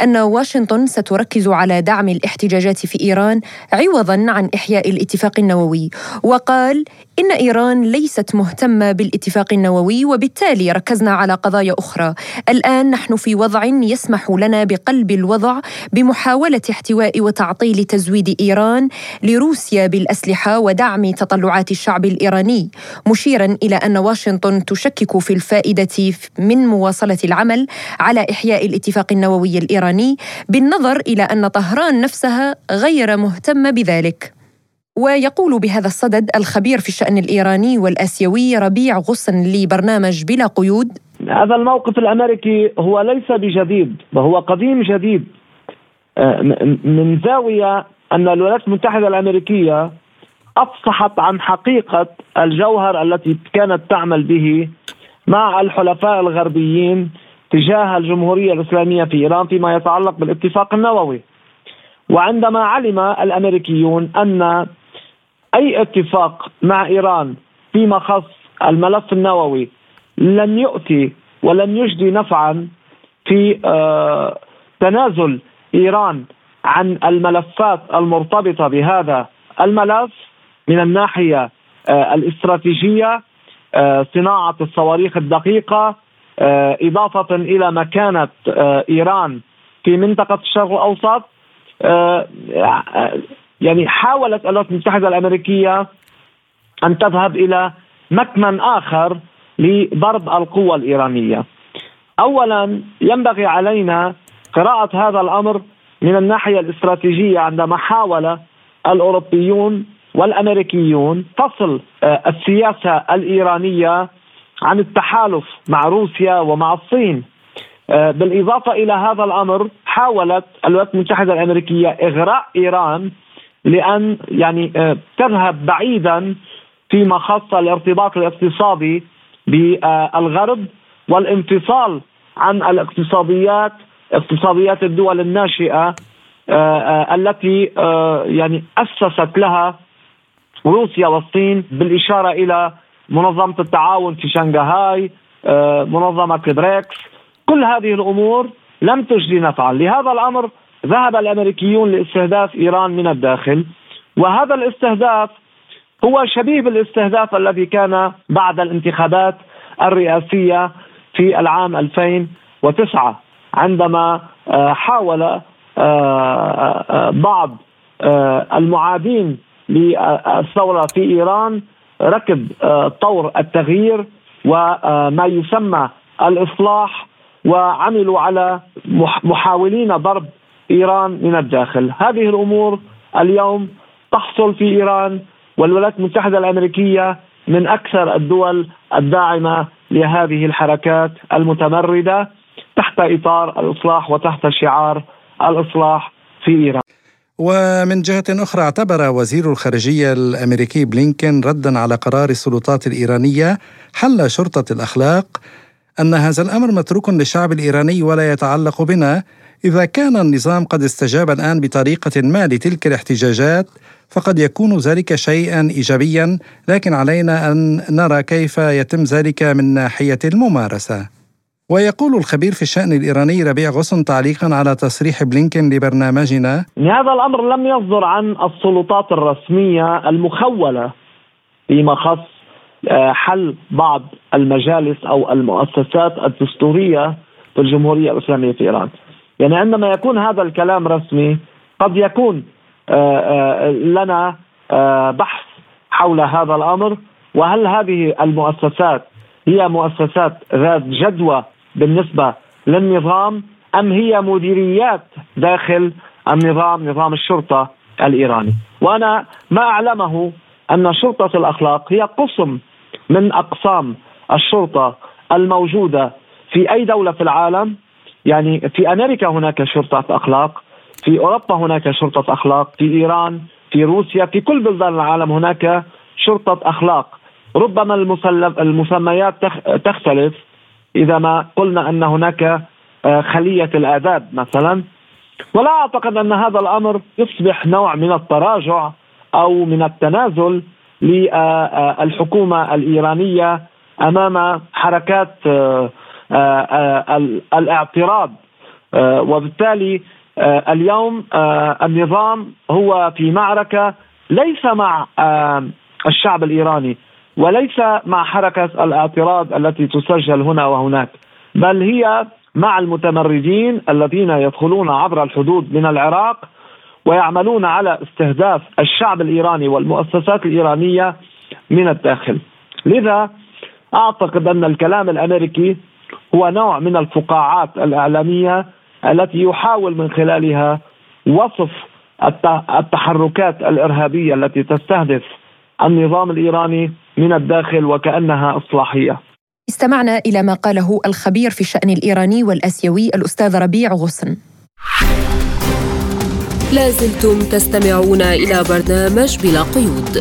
أن واشنطن ستركز على دعم الاحتجاجات في إيران عوضا عن إحياء الاتفاق النووي. وقال إن إيران ليست مهتمة بالاتفاق النووي وبالتالي ركزنا على قضايا أخرى. الآن نحن في وضع يسمح لنا بقلب الوضع بمحاولة احتواء وتعطيل تزويد إيران لروسيا بالأسلحة ودعم تطلعات الشعب الإيراني مشيرا إلى أن واشنطن تشكك في الفائدة من مواصلة العمل على إحياء الاتفاق النووي الإيراني بالنظر إلى أن طهران نفسها غير مهتمة بذلك. ويقول بهذا الصدد الخبير في الشأن الإيراني والآسيوي ربيع غصن لبرنامج بلا قيود هذا الموقف الأمريكي هو ليس بجديد وهو قديم جديد آه، من زاوية أن الولايات المتحدة الأمريكية أفصحت عن حقيقة الجوهر التي كانت تعمل به مع الحلفاء الغربيين تجاه الجمهورية الإسلامية في إيران فيما يتعلق بالاتفاق النووي. وعندما علم الأمريكيون أن أي اتفاق مع إيران فيما خص الملف النووي لن يؤتي ولن يجدي نفعا في آه، تنازل إيران عن الملفات المرتبطة بهذا الملف من الناحية آه، الاستراتيجية آه، صناعة الصواريخ الدقيقة إضافة إلى مكانة إيران في منطقة الشرق الأوسط يعني حاولت الولايات المتحدة الأمريكية أن تذهب إلى مكمن آخر لضرب القوة الإيرانية. اولا ينبغي علينا قراءة هذا الأمر من الناحية الاستراتيجية عندما حاول الأوروبيون والأمريكيون فصل آه، السياسة الإيرانية عن التحالف مع روسيا ومع الصين آه، بالإضافة إلى هذا الأمر حاولت الولايات المتحدة الأمريكية إغراء إيران لأن يعني آه، تذهب بعيدا فيما خص الارتباط الاقتصادي بالغرب والانفصال عن الاقتصاديات اقتصاديات الدول الناشئة التي يعني أسست لها روسيا والصين بالإشارة إلى منظمة التعاون في شنغهاي آه، منظمة بريكس كل هذه الأمور لم تجدي نفعا. لهذا الأمر ذهب الأمريكيون لاستهداف إيران من الداخل وهذا الاستهداف هو شبيه بالاستهداف الذي كان بعد الانتخابات الرئاسية في العام 2009 عندما آه، حاول آه، بعض المعادين للثورة في إيران ركب آه، طور التغيير وما يسمى الإصلاح وعملوا على محاولين ضرب إيران من الداخل، هذه الأمور اليوم تحصل في إيران والولايات المتحدة الأمريكية من أكثر الدول الداعمة لهذه الحركات المتمردة تحت إطار الإصلاح وتحت شعار الإصلاح في إيران. ومن جهة أخرى اعتبر وزير الخارجية الأمريكي بلينكين ردا على قرار السلطات الإيرانية حل شرطة الأخلاق أن هذا الأمر متروك للشعب الإيراني ولا يتعلق بنا إذا كان النظام قد استجاب الآن بطريقة ما لتلك الاحتجاجات فقد يكون ذلك شيئا إيجابيا لكن علينا أن نرى كيف يتم ذلك من ناحية الممارسة. ويقول الخبير في الشأن الإيراني ربيع غصن تعليقا على تصريح بلينكن لبرنامجنا هذا الأمر لم يصدر عن السلطات الرسمية المخولة فيما خص آه، حل بعض المجالس أو المؤسسات الدستورية في الجمهورية الإسلامية في إيران. يعني عندما يكون هذا الكلام رسمي قد يكون آه، آه، لنا بحث حول هذا الأمر. وهل هذه المؤسسات هي مؤسسات ذات جدوى بالنسبة للنظام أم هي مديريات داخل النظام نظام الشرطة الإيراني؟ وأنا ما أعلمه أن شرطة الأخلاق هي قسم من أقسام الشرطة الموجودة في أي دولة في العالم. يعني في أمريكا هناك شرطة أخلاق في أوروبا هناك شرطة أخلاق في إيران في روسيا في كل بلدان العالم هناك شرطة أخلاق. ربما المسميات تختلف إذا ما قلنا أن هناك آه، خلية الآداب مثلا. ولا أعتقد أن هذا الأمر يصبح نوع من التراجع أو من التنازل للحكومه الإيرانية أمام حركات آه، آه، الاعتراض وبالتالي اليوم النظام هو في معركة ليس مع الشعب الإيراني وليس مع حركة الاعتراض التي تسجل هنا وهناك بل هي مع المتمردين الذين يدخلون عبر الحدود من العراق ويعملون على استهداف الشعب الإيراني والمؤسسات الإيرانية من الداخل. لذا أعتقد أن الكلام الأمريكي هو نوع من الفقاعات الإعلامية التي يحاول من خلالها وصف التحركات الإرهابية التي تستهدف النظام الإيراني من الداخل وكأنها إصلاحية. استمعنا إلى ما قاله الخبير في الشأن الإيراني والآسيوي الأستاذ ربيع غصن. لازلتم تستمعون إلى برنامج بلا قيود.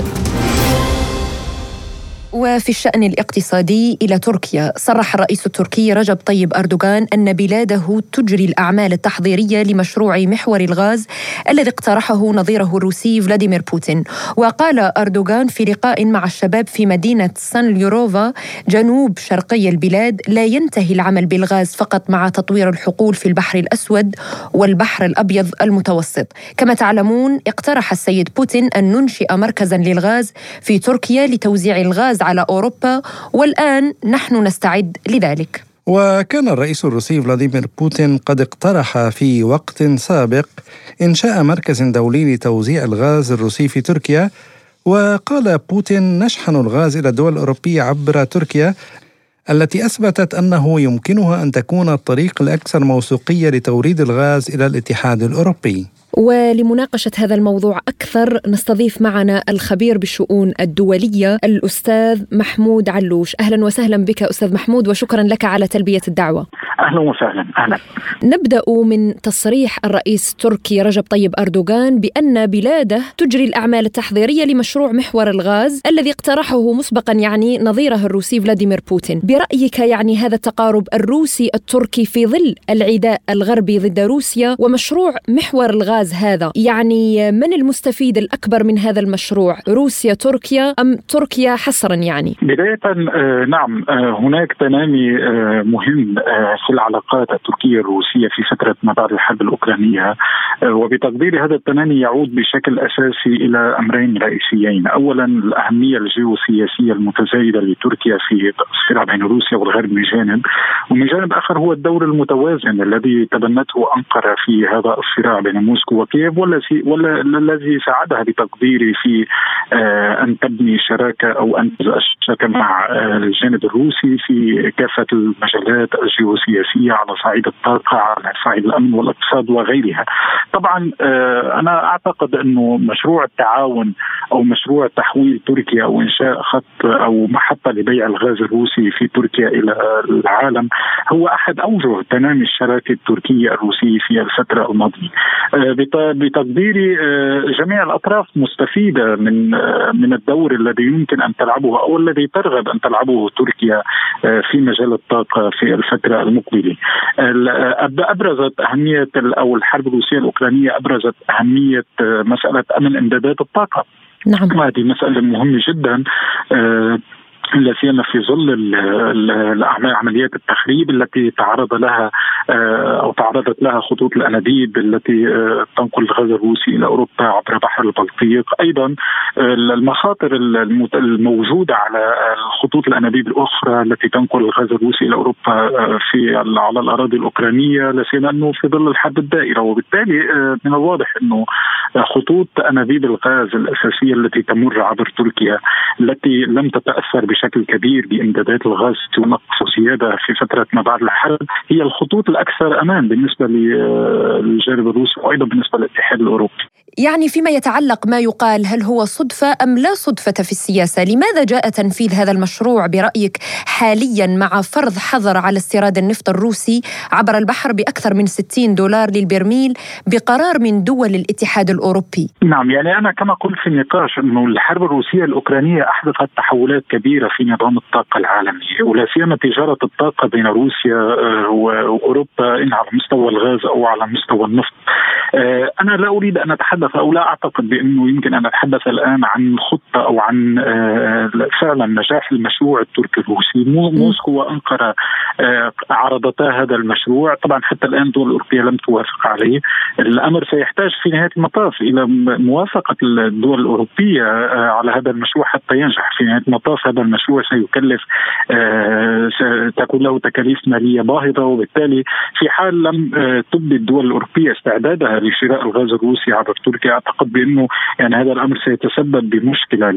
وفي الشأن الاقتصادي إلى تركيا صرح الرئيس التركي رجب طيب أردوغان أن بلاده تجري الأعمال التحضيرية لمشروع محور الغاز الذي اقترحه نظيره الروسي فلاديمير بوتين. وقال أردوغان في لقاء مع الشباب في مدينة سان ليوروفا جنوب شرقي البلاد لا ينتهي العمل بالغاز فقط مع تطوير الحقول في البحر الأسود والبحر الأبيض المتوسط. كما تعلمون اقترح السيد بوتين أن ننشئ مركزا للغاز في تركيا لتوزيع الغاز على أوروبا والآن نحن نستعد لذلك. وكان الرئيس الروسي فلاديمير بوتين قد اقترح في وقت سابق إنشاء مركز دولي لتوزيع الغاز الروسي في تركيا وقال بوتين نشحن الغاز إلى الدول الأوروبية عبر تركيا التي أثبتت أنه يمكنها أن تكون الطريق الأكثر موثوقية لتوريد الغاز إلى الاتحاد الأوروبي. ولمناقشة هذا الموضوع أكثر نستضيف معنا الخبير بالشؤون الدولية الأستاذ محمود علوش. أهلا وسهلا بك أستاذ محمود وشكرا لك على تلبية الدعوة. أهلا وسهلا أهلا. نبدأ من تصريح الرئيس التركي رجب طيب أردوغان بأن بلاده تجري الأعمال التحضيرية لمشروع محور الغاز الذي اقترحه مسبقا يعني نظيره الروسي فلاديمير بوتين. برأيك يعني هذا التقارب الروسي التركي في ظل العداء الغربي ضد روسيا ومشروع محور الغاز الغاز هذا. يعني من المستفيد الأكبر من هذا المشروع؟ روسيا تركيا؟ أم تركيا حصرا يعني؟ بداية آه، نعم آه، هناك تنامي آه، مهم في العلاقات التركية الروسية في فترة ما بعد الحرب الأوكرانية وبتقديري هذا التنامي يعود بشكل أساسي إلى أمرين رئيسيين. أولا الأهمية الجيوسياسية المتزايدة لتركيا في الصراع بين روسيا والغرب من جانب ومن جانب آخر هو الدور المتوازن الذي تبنته أنقرة في هذا الصراع بين موسكو وكيف والذي ولا الذي ساعدها بتقديري في آه، أن تبني شراكة أو أن تشارك مع آه، الجانب الروسي في كافة المجالات الجيوسياسية على صعيد الطاقة على صعيد الأمن والإقتصاد وغيرها. طبعا آه، أنا أعتقد انه مشروع التعاون أو مشروع تحويل تركيا أو إنشاء خط أو محطة لبيع الغاز الروسي في تركيا إلى العالم هو أحد أوجه تنامي الشراكة التركية الروسية في الفترة الماضية. بتقديري جميع الأطراف مستفيدة من من الدور الذي يمكن أن تلعبه أو الذي ترغب أن تلعبه تركيا في مجال الطاقة في الفترة المقبلة. أبرزت أهمية أو الحرب الروسية الأوكرانية أبرزت أهمية مسألة أمن إمدادات الطاقة. نعم وهذه مسألة مهمة جدا لا سيما في ظل الاعمال عمليات التخريب التي تعرض لها آه، أو تعرضت لها خطوط الأنابيب التي آه، تنقل الغاز الروسي إلى أوروبا عبر بحر البلطيق، أيضا آه، المخاطر الموجودة على خطوط الأنابيب الأخرى التي تنقل الغاز الروسي إلى أوروبا في على الأراضي الأوكرانية لا سيما أنه في ظل الحرب الدائرة. وبالتالي من الواضح أنه خطوط أنابيب الغاز الأساسية التي تمر عبر تركيا التي لم تتأثر بشكل كبير بإمدادات الغاز ونقص زيادة في فترة ما بعد الحرب هي الخطوط الأكثر أمان بالنسبة للجانب الروسي وأيضا بالنسبة للاتحاد الأوروبي. يعني فيما يتعلق ما يقال هل هو صدفة أم لا صدفة في السياسة؟ لماذا جاء تنفيذ هذا المشروع برأيك حاليا مع فرض حظر على استيراد النفط الروسي عبر البحر بأكثر من 60 دولار للبرميل بقرار من دول الاتحاد الأوروبي؟ نعم يعني أنا كما قلت في النقاش أنه الحرب الروسية الأوكرانية أحدثت تحولات كبيرة في نظام الطاقة العالمي ولا سيما تجارة الطاقة بين روسيا آه، وأوروبا ان على مستوى الغاز أو على مستوى النفط. آه، أنا لا أريد أن اتحدث أو لا أعتقد بأنه يمكن أن اتحدث الآن عن خطة أو عن آه، فعلا نجاح المشروع التركي الروسي. موسكو وأنقرة عرضتا هذا المشروع. طبعا حتى الآن الدول الأوروبية لم توافق عليه. الأمر سيحتاج في نهاية المطاف إلى موافقة الدول الأوروبية على هذا المشروع حتى ينجح. في نهاية المطاف هذا المشروع سيكلف تكون له تكاليف مالية باهظة. وبالتالي في حال لم تبدي الدول الأوروبية استعدادها لشراء الغاز الروسي عبر تركيا أعتقد بأنه يعني هذا الأمر سيتسبب بمشكلة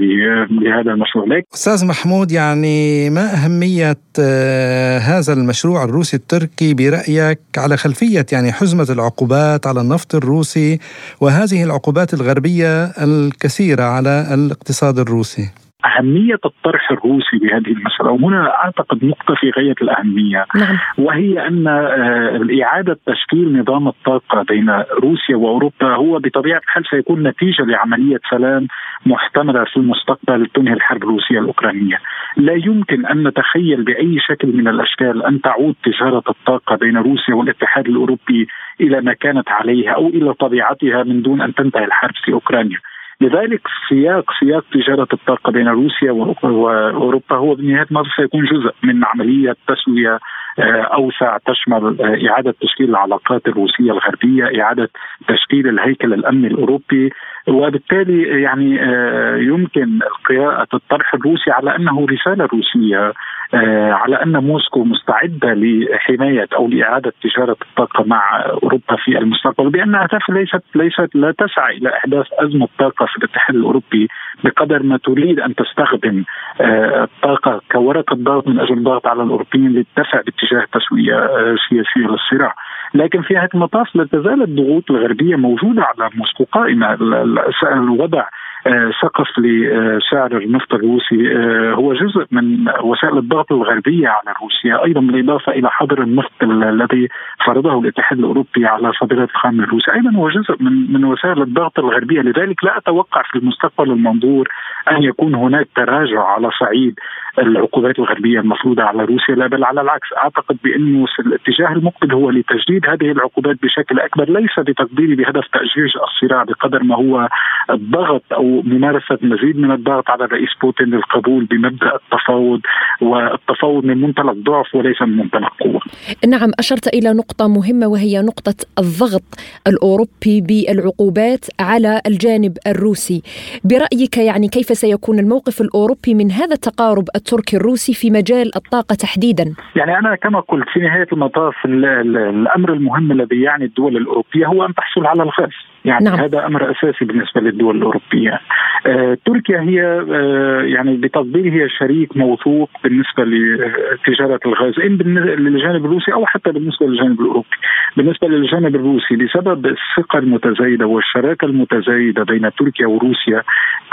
لهذا المشروع. لك أستاذ محمود يعني ما أهمية آه، هذا المشروع الروسي التركي برأيك على خلفية يعني حزمة العقوبات على النفط الروسي وهذه العقوبات الغربية الكثيرة على الاقتصاد الروسي؟ أهمية الطرح الروسي بهذه المسألة وهنا أعتقد نقطة في غاية الأهمية. نعم. وهي أن آه، إعادة تشكيل نظام الطاقة بين روسيا وأوروبا هو بطبيعة الحال سيكون نتيجة لعملية سلام محتملة في المستقبل تنهي الحرب الروسية الأوكرانية. لا يمكن أن نتخيل بأي شكل من الأشكال أن تعود تجارة الطاقة بين روسيا والاتحاد الأوروبي إلى ما كانت عليه أو إلى طبيعتها من دون أن تنتهي الحرب في أوكرانيا. لذلك سياق سياق تجارة الطاقة بين روسيا وأوروبا هو بنهاية المطاف سيكون جزء من عملية تسوية آه، أوسع تشمل آه، إعادة تشكيل العلاقات الروسية الغربية، إعادة تشكيل الهيكل الأمني الأوروبي وبالتالي يعني آه، يمكن قراءه الطرح الروسي على أنه رسالة روسية آه، على أن موسكو مستعدة لحماية أو لإعادة تجارة الطاقة مع أوروبا في المستقبل بأن أهداف ليست ليست لا تسعى إلى إحداث أزمة طاقة في الاتحاد الأوروبي بقدر ما تريد أن تستخدم آه، الطاقة كورقة ضغط من أجل الضغط على الأوروبيين للدفع باتجاه تسويه آه، سياسيه للصراع. لكن في نهايه المطاف لا تزال الضغوط الغربية موجودة على موسكو قائمة الوضع. سقف لسعر النفط الروسي. آه، هو جزء من وسائل الضغط الغربية على روسيا أيضا بالإضافة إلى حظر النفط الذي فرضه الاتحاد الأوروبي على صادرات الخام الروسي. أيضا هو جزء من من وسائل الضغط الغربية. لذلك لا أتوقع في المستقبل المنظور أن يكون هناك تراجع على صعيد العقوبات الغربية المفروضة على روسيا لا بل على العكس. أعتقد بانه الاتجاه المقبل هو لتجديد هذه العقوبات بشكل أكبر ليس بتقديري بهدف تأجيج الصراع بقدر ما هو الضغط أو ممارسه مزيد من الضغط على الرئيس بوتين للقبول بمبدأ التفاوض والتفاوض من منطلق ضعف وليس من منطلق قوة. نعم أشرت إلى نقطة مهمة وهي نقطة الضغط الأوروبي بالعقوبات على الجانب الروسي. برأيك يعني كيف سيكون الموقف الأوروبي من هذا التقارب التركي الروسي في مجال الطاقة تحديدا؟ يعني أنا كما قلت في نهاية المطاف الأمر المهم الذي يعني الدول الأوروبية هو أن تحصل على الغاز. يعني نعم. هذا أمر أساسي بالنسبة للدول الأوروبية. آه، تركيا هي آه، يعني بتقديري هي شريك موثوق بالنسبة لتجارة الغاز إن للجانب الروسي أو حتى بالنسبة للجانب الأوروبي. بالنسبة للجانب الروسي بسبب الثقة المتزايدة والشراكة المتزايدة بين تركيا وروسيا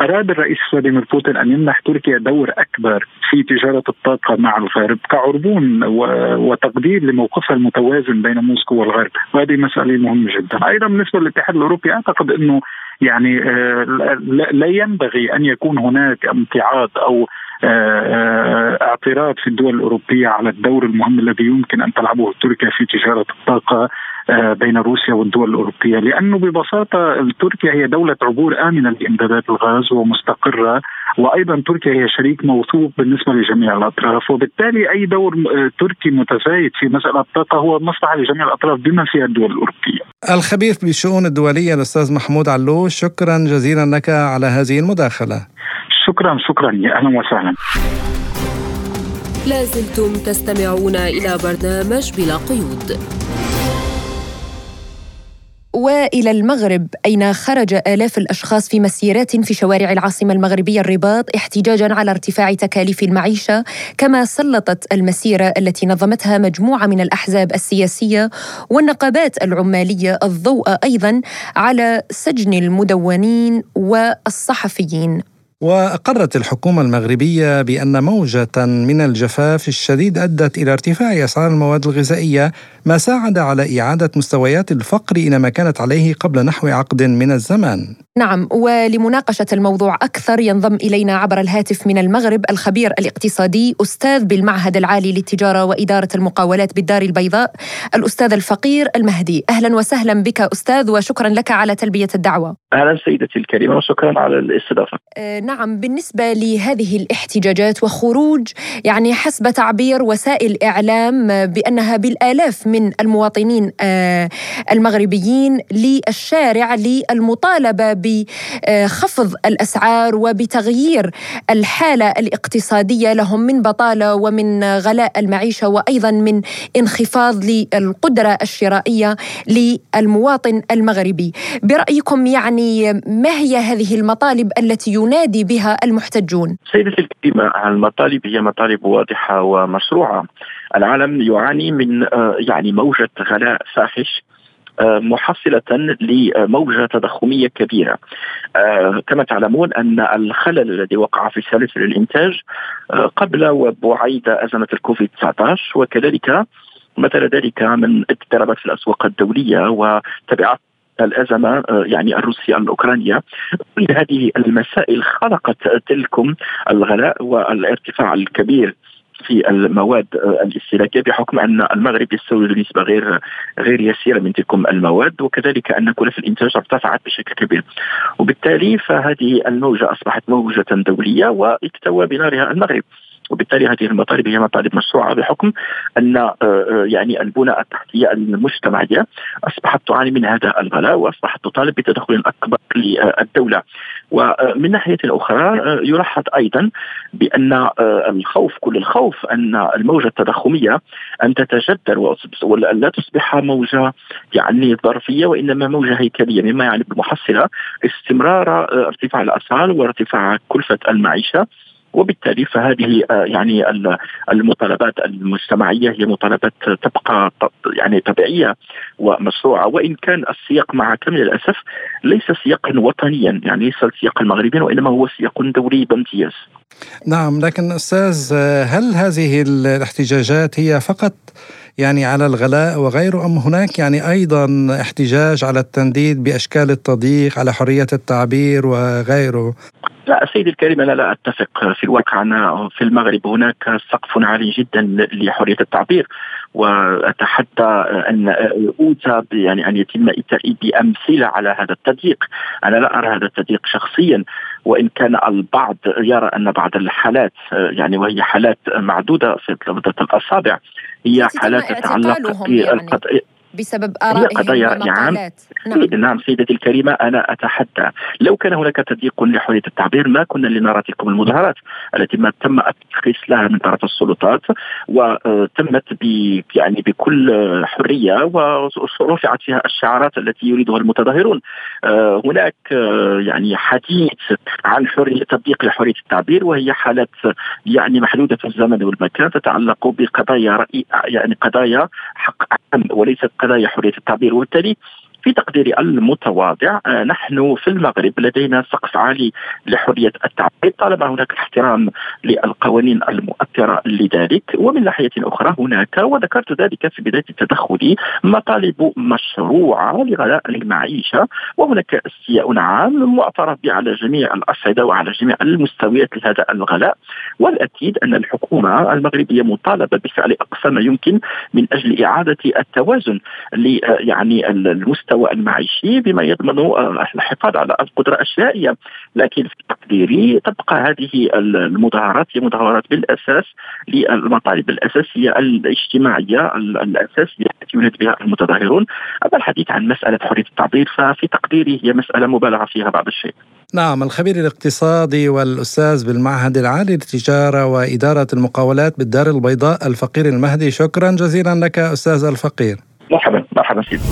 أراد الرئيس فلاديمير بوتين أن يمنح تركيا دور أكبر في تجارة الطاقة مع الغرب كعربون وتقدير لموقفها المتوازن بين موسكو والغرب، وهذه مسألة مهمة جدا. أيضا بالنسبة للاتحاد الأوروبي أعتقد إنه يعني آه، لا ينبغي أن يكون هناك امتعاض أو اعتراض في الدول الأوروبية على الدور المهم الذي يمكن أن تلعبه تركيا في تجارة الطاقة بين روسيا والدول الأوروبية لأنه ببساطة تركيا هي دولة عبور آمنة لإمدادات الغاز ومستقرة وأيضا تركيا هي شريك موثوق بالنسبة لجميع الأطراف وبالتالي أي دور تركي متزايد في مسألة الطاقة هو مصلحة لجميع الأطراف بما فيها الدول الأوروبية. الخبير بالشؤون الدولية الأستاذ محمود علوش شكرا جزيلا لك على هذه المداخلة. شكرا شكرا يا أهلا وسهلا. لازلتم تستمعون إلى برنامج بلا قيود. وإلى المغرب أين خرج آلاف الأشخاص في مسيرات في شوارع العاصمة المغربية الرباط احتجاجا على ارتفاع تكاليف المعيشة كما سلطت المسيرة التي نظمتها مجموعة من الأحزاب السياسية والنقابات العمالية الضوء أيضا على سجن المدونين والصحفيين وأقرت الحكومة المغربية بأن موجة من الجفاف الشديد أدت إلى ارتفاع أسعار المواد الغذائية ما ساعد على إعادة مستويات الفقر إلى ما كانت عليه قبل نحو عقد من الزمان. نعم ولمناقشة الموضوع أكثر ينضم إلينا عبر الهاتف من المغرب الخبير الاقتصادي أستاذ بالمعهد العالي للتجارة وإدارة المقاولات بالدار البيضاء الأستاذ الفقير المهدي. أهلا وسهلا بك أستاذ وشكرا لك على تلبية الدعوة. أهلا سيدتي الكريمة وشكرا على الاستضافة. آه نعم. بالنسبة لهذه الاحتجاجات وخروج يعني حسب تعبير وسائل إعلام بأنها بالآلاف من المواطنين آه المغربيين للشارع للمطالبة بخفض الأسعار وبتغيير الحالة الاقتصادية لهم من بطالة ومن غلاء المعيشة وأيضا من انخفاض للقدرة الشرائية للمواطن المغربي. برأيكم يعني ما هي هذه المطالب التي ينادي بها المحتجون. سيدتي الكريمه المطالب هي مطالب واضحة ومشروعة. العالم يعاني من آه، يعني موجة غلاء فاحش محصلة لموجة تضخمية كبيرة. آه، كما تعلمون أن الخلل الذي وقع في سلاسل الإنتاج آه، قبل وبعيد أزمة الكوفيد 19 وكذلك مثل ذلك من اضطرابات في الأسواق الدولية وتبعات الأزمة آه، يعني الروسية الأوكرانية. كل هذه المسائل خلقت تلكم الغلاء والارتفاع الكبير في المواد الاستهلاكية بحكم أن المغرب يستورد نسبه غير غير يسيرة من تلك المواد وكذلك أن كلف الانتاج ارتفعت بشكل كبير. وبالتالي فهذه الموجه أصبحت موجة دولية واكتوى بنارها المغرب. وبالتالي هذه المطالب هي مطالب مشروعة بحكم أن آه، آه، يعني البنى التحتية المجتمعية أصبحت تعاني من هذا الغلاء وأصبحت تطالب بتدخل أكبر للدولة. ومن ناحية أخرى آه، يلاحظ أيضا بأن الخوف كل الخوف أن الموجة التضخمية أن تتجدر ولا تصبح موجة يعني ظرفية وإنما موجة هيكلية مما يعني بالمحصلة استمرار ارتفاع الأسعار وارتفاع كلفة المعيشة. وبالتالي فهذه آه، يعني المطالبات المجتمعيه هي مطالبات تبقى يعني طبيعية ومشروعة وإن كان السياق مع كامل الاسف ليس سياقا وطنيا يعني ليس سياقا مغربيا وإنما هو سياق دولي بامتياز. نعم لكن أستاذ هل هذه الاحتجاجات هي فقط يعني على الغلاء وغيره أم هناك يعني أيضا احتجاج على التنديد بأشكال التضييق على حرية التعبير وغيره؟ لا سيدي الكريم أنا لا أتفق في الواقع. أنا في المغرب هناك سقف عالي جدا لحرية التعبير وأتحدى أن اوتى يعني أن يتم اتائي بأمثلة على هذا التضييق. أنا لا أرى هذا التضييق شخصيا. وإن كان البعض يرى أن بعض الحالات يعني وهي حالات معدودة في الأصابع هي حالات تتعلق يعني. بسبب آرائهم قضايا نعم. نعم. نعم سيدتي الكريمة أنا أتحدى. لو كان هناك تضييق لحرية التعبير ما كنا لنرى تلك المظاهرات التي ما تم الترخيص لها من طرف السلطات وتمت ب يعني بكل حرية ورفعت فيها الشعارات التي يريدها المتظاهرون. آه، هناك آه، يعني حديث عن حرية تطبيق لحرية التعبير وهي حالات يعني محدودة في الزمن والمكان تتعلق بقضايا رأي يعني قضايا حق عام وليست قضايا حرية التعبير. وبالتالي في تقديري المتواضع آه، نحن في المغرب لدينا سقف عالي لحرية التعبير طالما هناك احترام للقوانين المؤثرة لذلك ومن ناحية أخرى هناك وذكرت ذلك في بداية تدخلي مطالب مشروعة لغلاء المعيشة وهناك استياء عام معترف به على جميع الأصعدة وعلى جميع المستويات لهذا الغلاء. والأكيد أن الحكومة المغربية مطالبة بفعل أقصى ما يمكن من أجل إعادة التوازن يعني المستوى المستوى المعيشي بما يضمن آه، الحفاظ على القدرة الشرائيه لكن في تقديري تبقى هذه المظاهرات هي مظاهرات بالأساس للمطالب الأساسية الاجتماعية الاساسيه التي ينادي بها المتظاهرون. أما الحديث عن مسألة حرية التعبير ففي تقديري هي مسألة مبالغة فيها بعض الشيء. نعم الخبير الاقتصادي والأستاذ بالمعهد العالي للتجارة وإدارة المقاولات بالدار البيضاء الفقير المهدي شكرا جزيلا لك أستاذ الفقير. مرحبا. سيدي.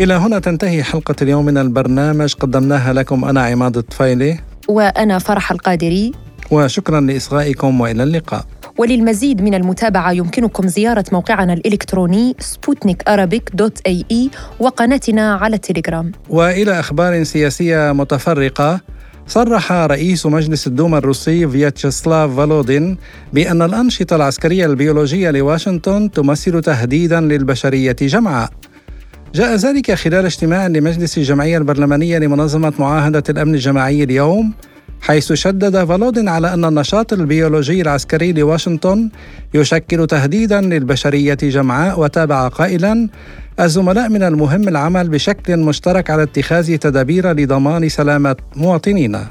إلى هنا تنتهي حلقة اليوم من البرنامج. قدمناها لكم أنا عماد الطفيلي. وأنا فرح القادري. وشكرا لإصغائكم وإلى اللقاء. وللمزيد من المتابعة يمكنكم زيارة موقعنا الإلكتروني سبوتنيك dot AE وقناتنا على التليجرام وإلى أخبار سياسية متفرقة صرح رئيس مجلس الدوما الروسي فياتشسلاف فالودين بأن الأنشطة العسكرية البيولوجية لواشنطن تمثل تهديدا للبشرية جمعاء جاء ذلك خلال اجتماع لمجلس الجمعية البرلمانية لمنظمة معاهدة الأمن الجماعي اليوم حيث شدد فالودين على أن النشاط البيولوجي العسكري لواشنطن يشكل تهديدا للبشرية جمعاء وتابع قائلا الزملاء من المهم العمل بشكل مشترك على اتخاذ تدابير لضمان سلامة مواطنينا.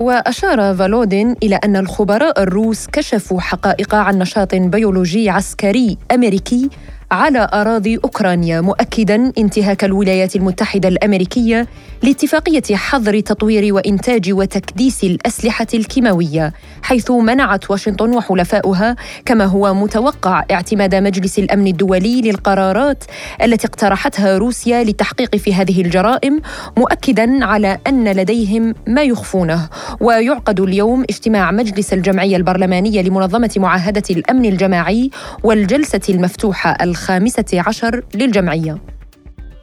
وأشار فالودين إلى أن الخبراء الروس كشفوا حقائق عن نشاط بيولوجي عسكري أمريكي على أراضي أوكرانيا مؤكدا انتهاك الولايات المتحدة الأمريكية لاتفاقية حظر تطوير وإنتاج وتكديس الأسلحة الكيماوية حيث منعت واشنطن وحلفاؤها كما هو متوقع اعتماد مجلس الأمن الدولي للقرارات التي اقترحتها روسيا للتحقيق في هذه الجرائم مؤكدا على أن لديهم ما يخفونه. ويعقد اليوم اجتماع مجلس الجمعية البرلمانية لمنظمة معاهدة الأمن الجماعي والجلسة المفتوحة الخامسة عشر للجمعية.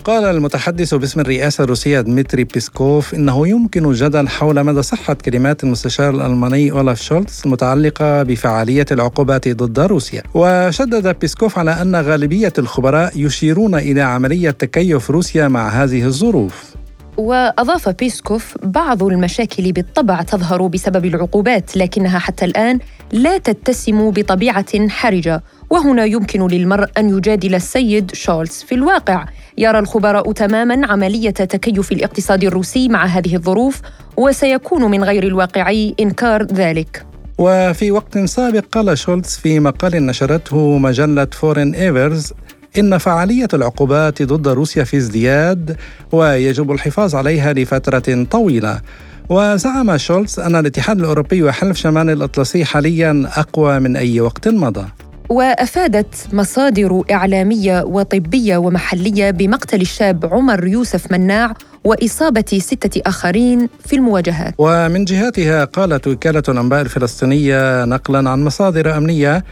قال المتحدث باسم الرئاسة الروسية دمتري بيسكوف إنه يمكن الجدل حول مدى صحة كلمات المستشار الألماني أولاف شولتز المتعلقة بفعالية العقوبات ضد روسيا. وشدد بيسكوف على أن غالبية الخبراء يشيرون إلى عملية تكيف روسيا مع هذه الظروف. وأضاف بيسكوف بعض المشاكل بالطبع تظهر بسبب العقوبات لكنها حتى الآن لا تتسم بطبيعة حرجة. وهنا يمكن للمرء أن يجادل السيد شولز في الواقع. يرى الخبراء تماما عملية تكيف الاقتصاد الروسي مع هذه الظروف وسيكون من غير الواقعي إنكار ذلك. وفي وقت سابق قال شولتز في مقال نشرته مجلة Foreign Affairs إن فعالية العقوبات ضد روسيا في ازدياد ويجب الحفاظ عليها لفترة طويلة. وزعم شولتز أن الاتحاد الأوروبي وحلف شمال الأطلسي حاليا أقوى من أي وقت مضى وأفادت مصادر إعلامية وطبية ومحلية بمقتل الشاب عمر يوسف مناع وإصابة ستة آخرين في المواجهات. ومن جهتها قالت وكالة الأنباء الفلسطينية نقلا عن مصادر أمنية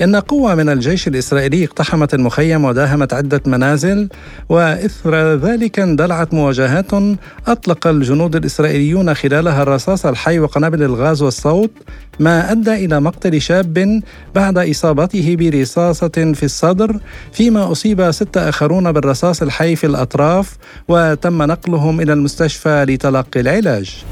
إن قوة من الجيش الإسرائيلي اقتحمت المخيم وداهمت عدة منازل وإثر ذلك اندلعت مواجهات أطلق الجنود الإسرائيليون خلالها الرصاص الحي وقنابل الغاز والصوت ما أدى إلى مقتل شاب بعد إصابته برصاصة في الصدر فيما أصيب ستة آخرون بالرصاص الحي في الأطراف وتم نقلهم إلى المستشفى لتلقي العلاج.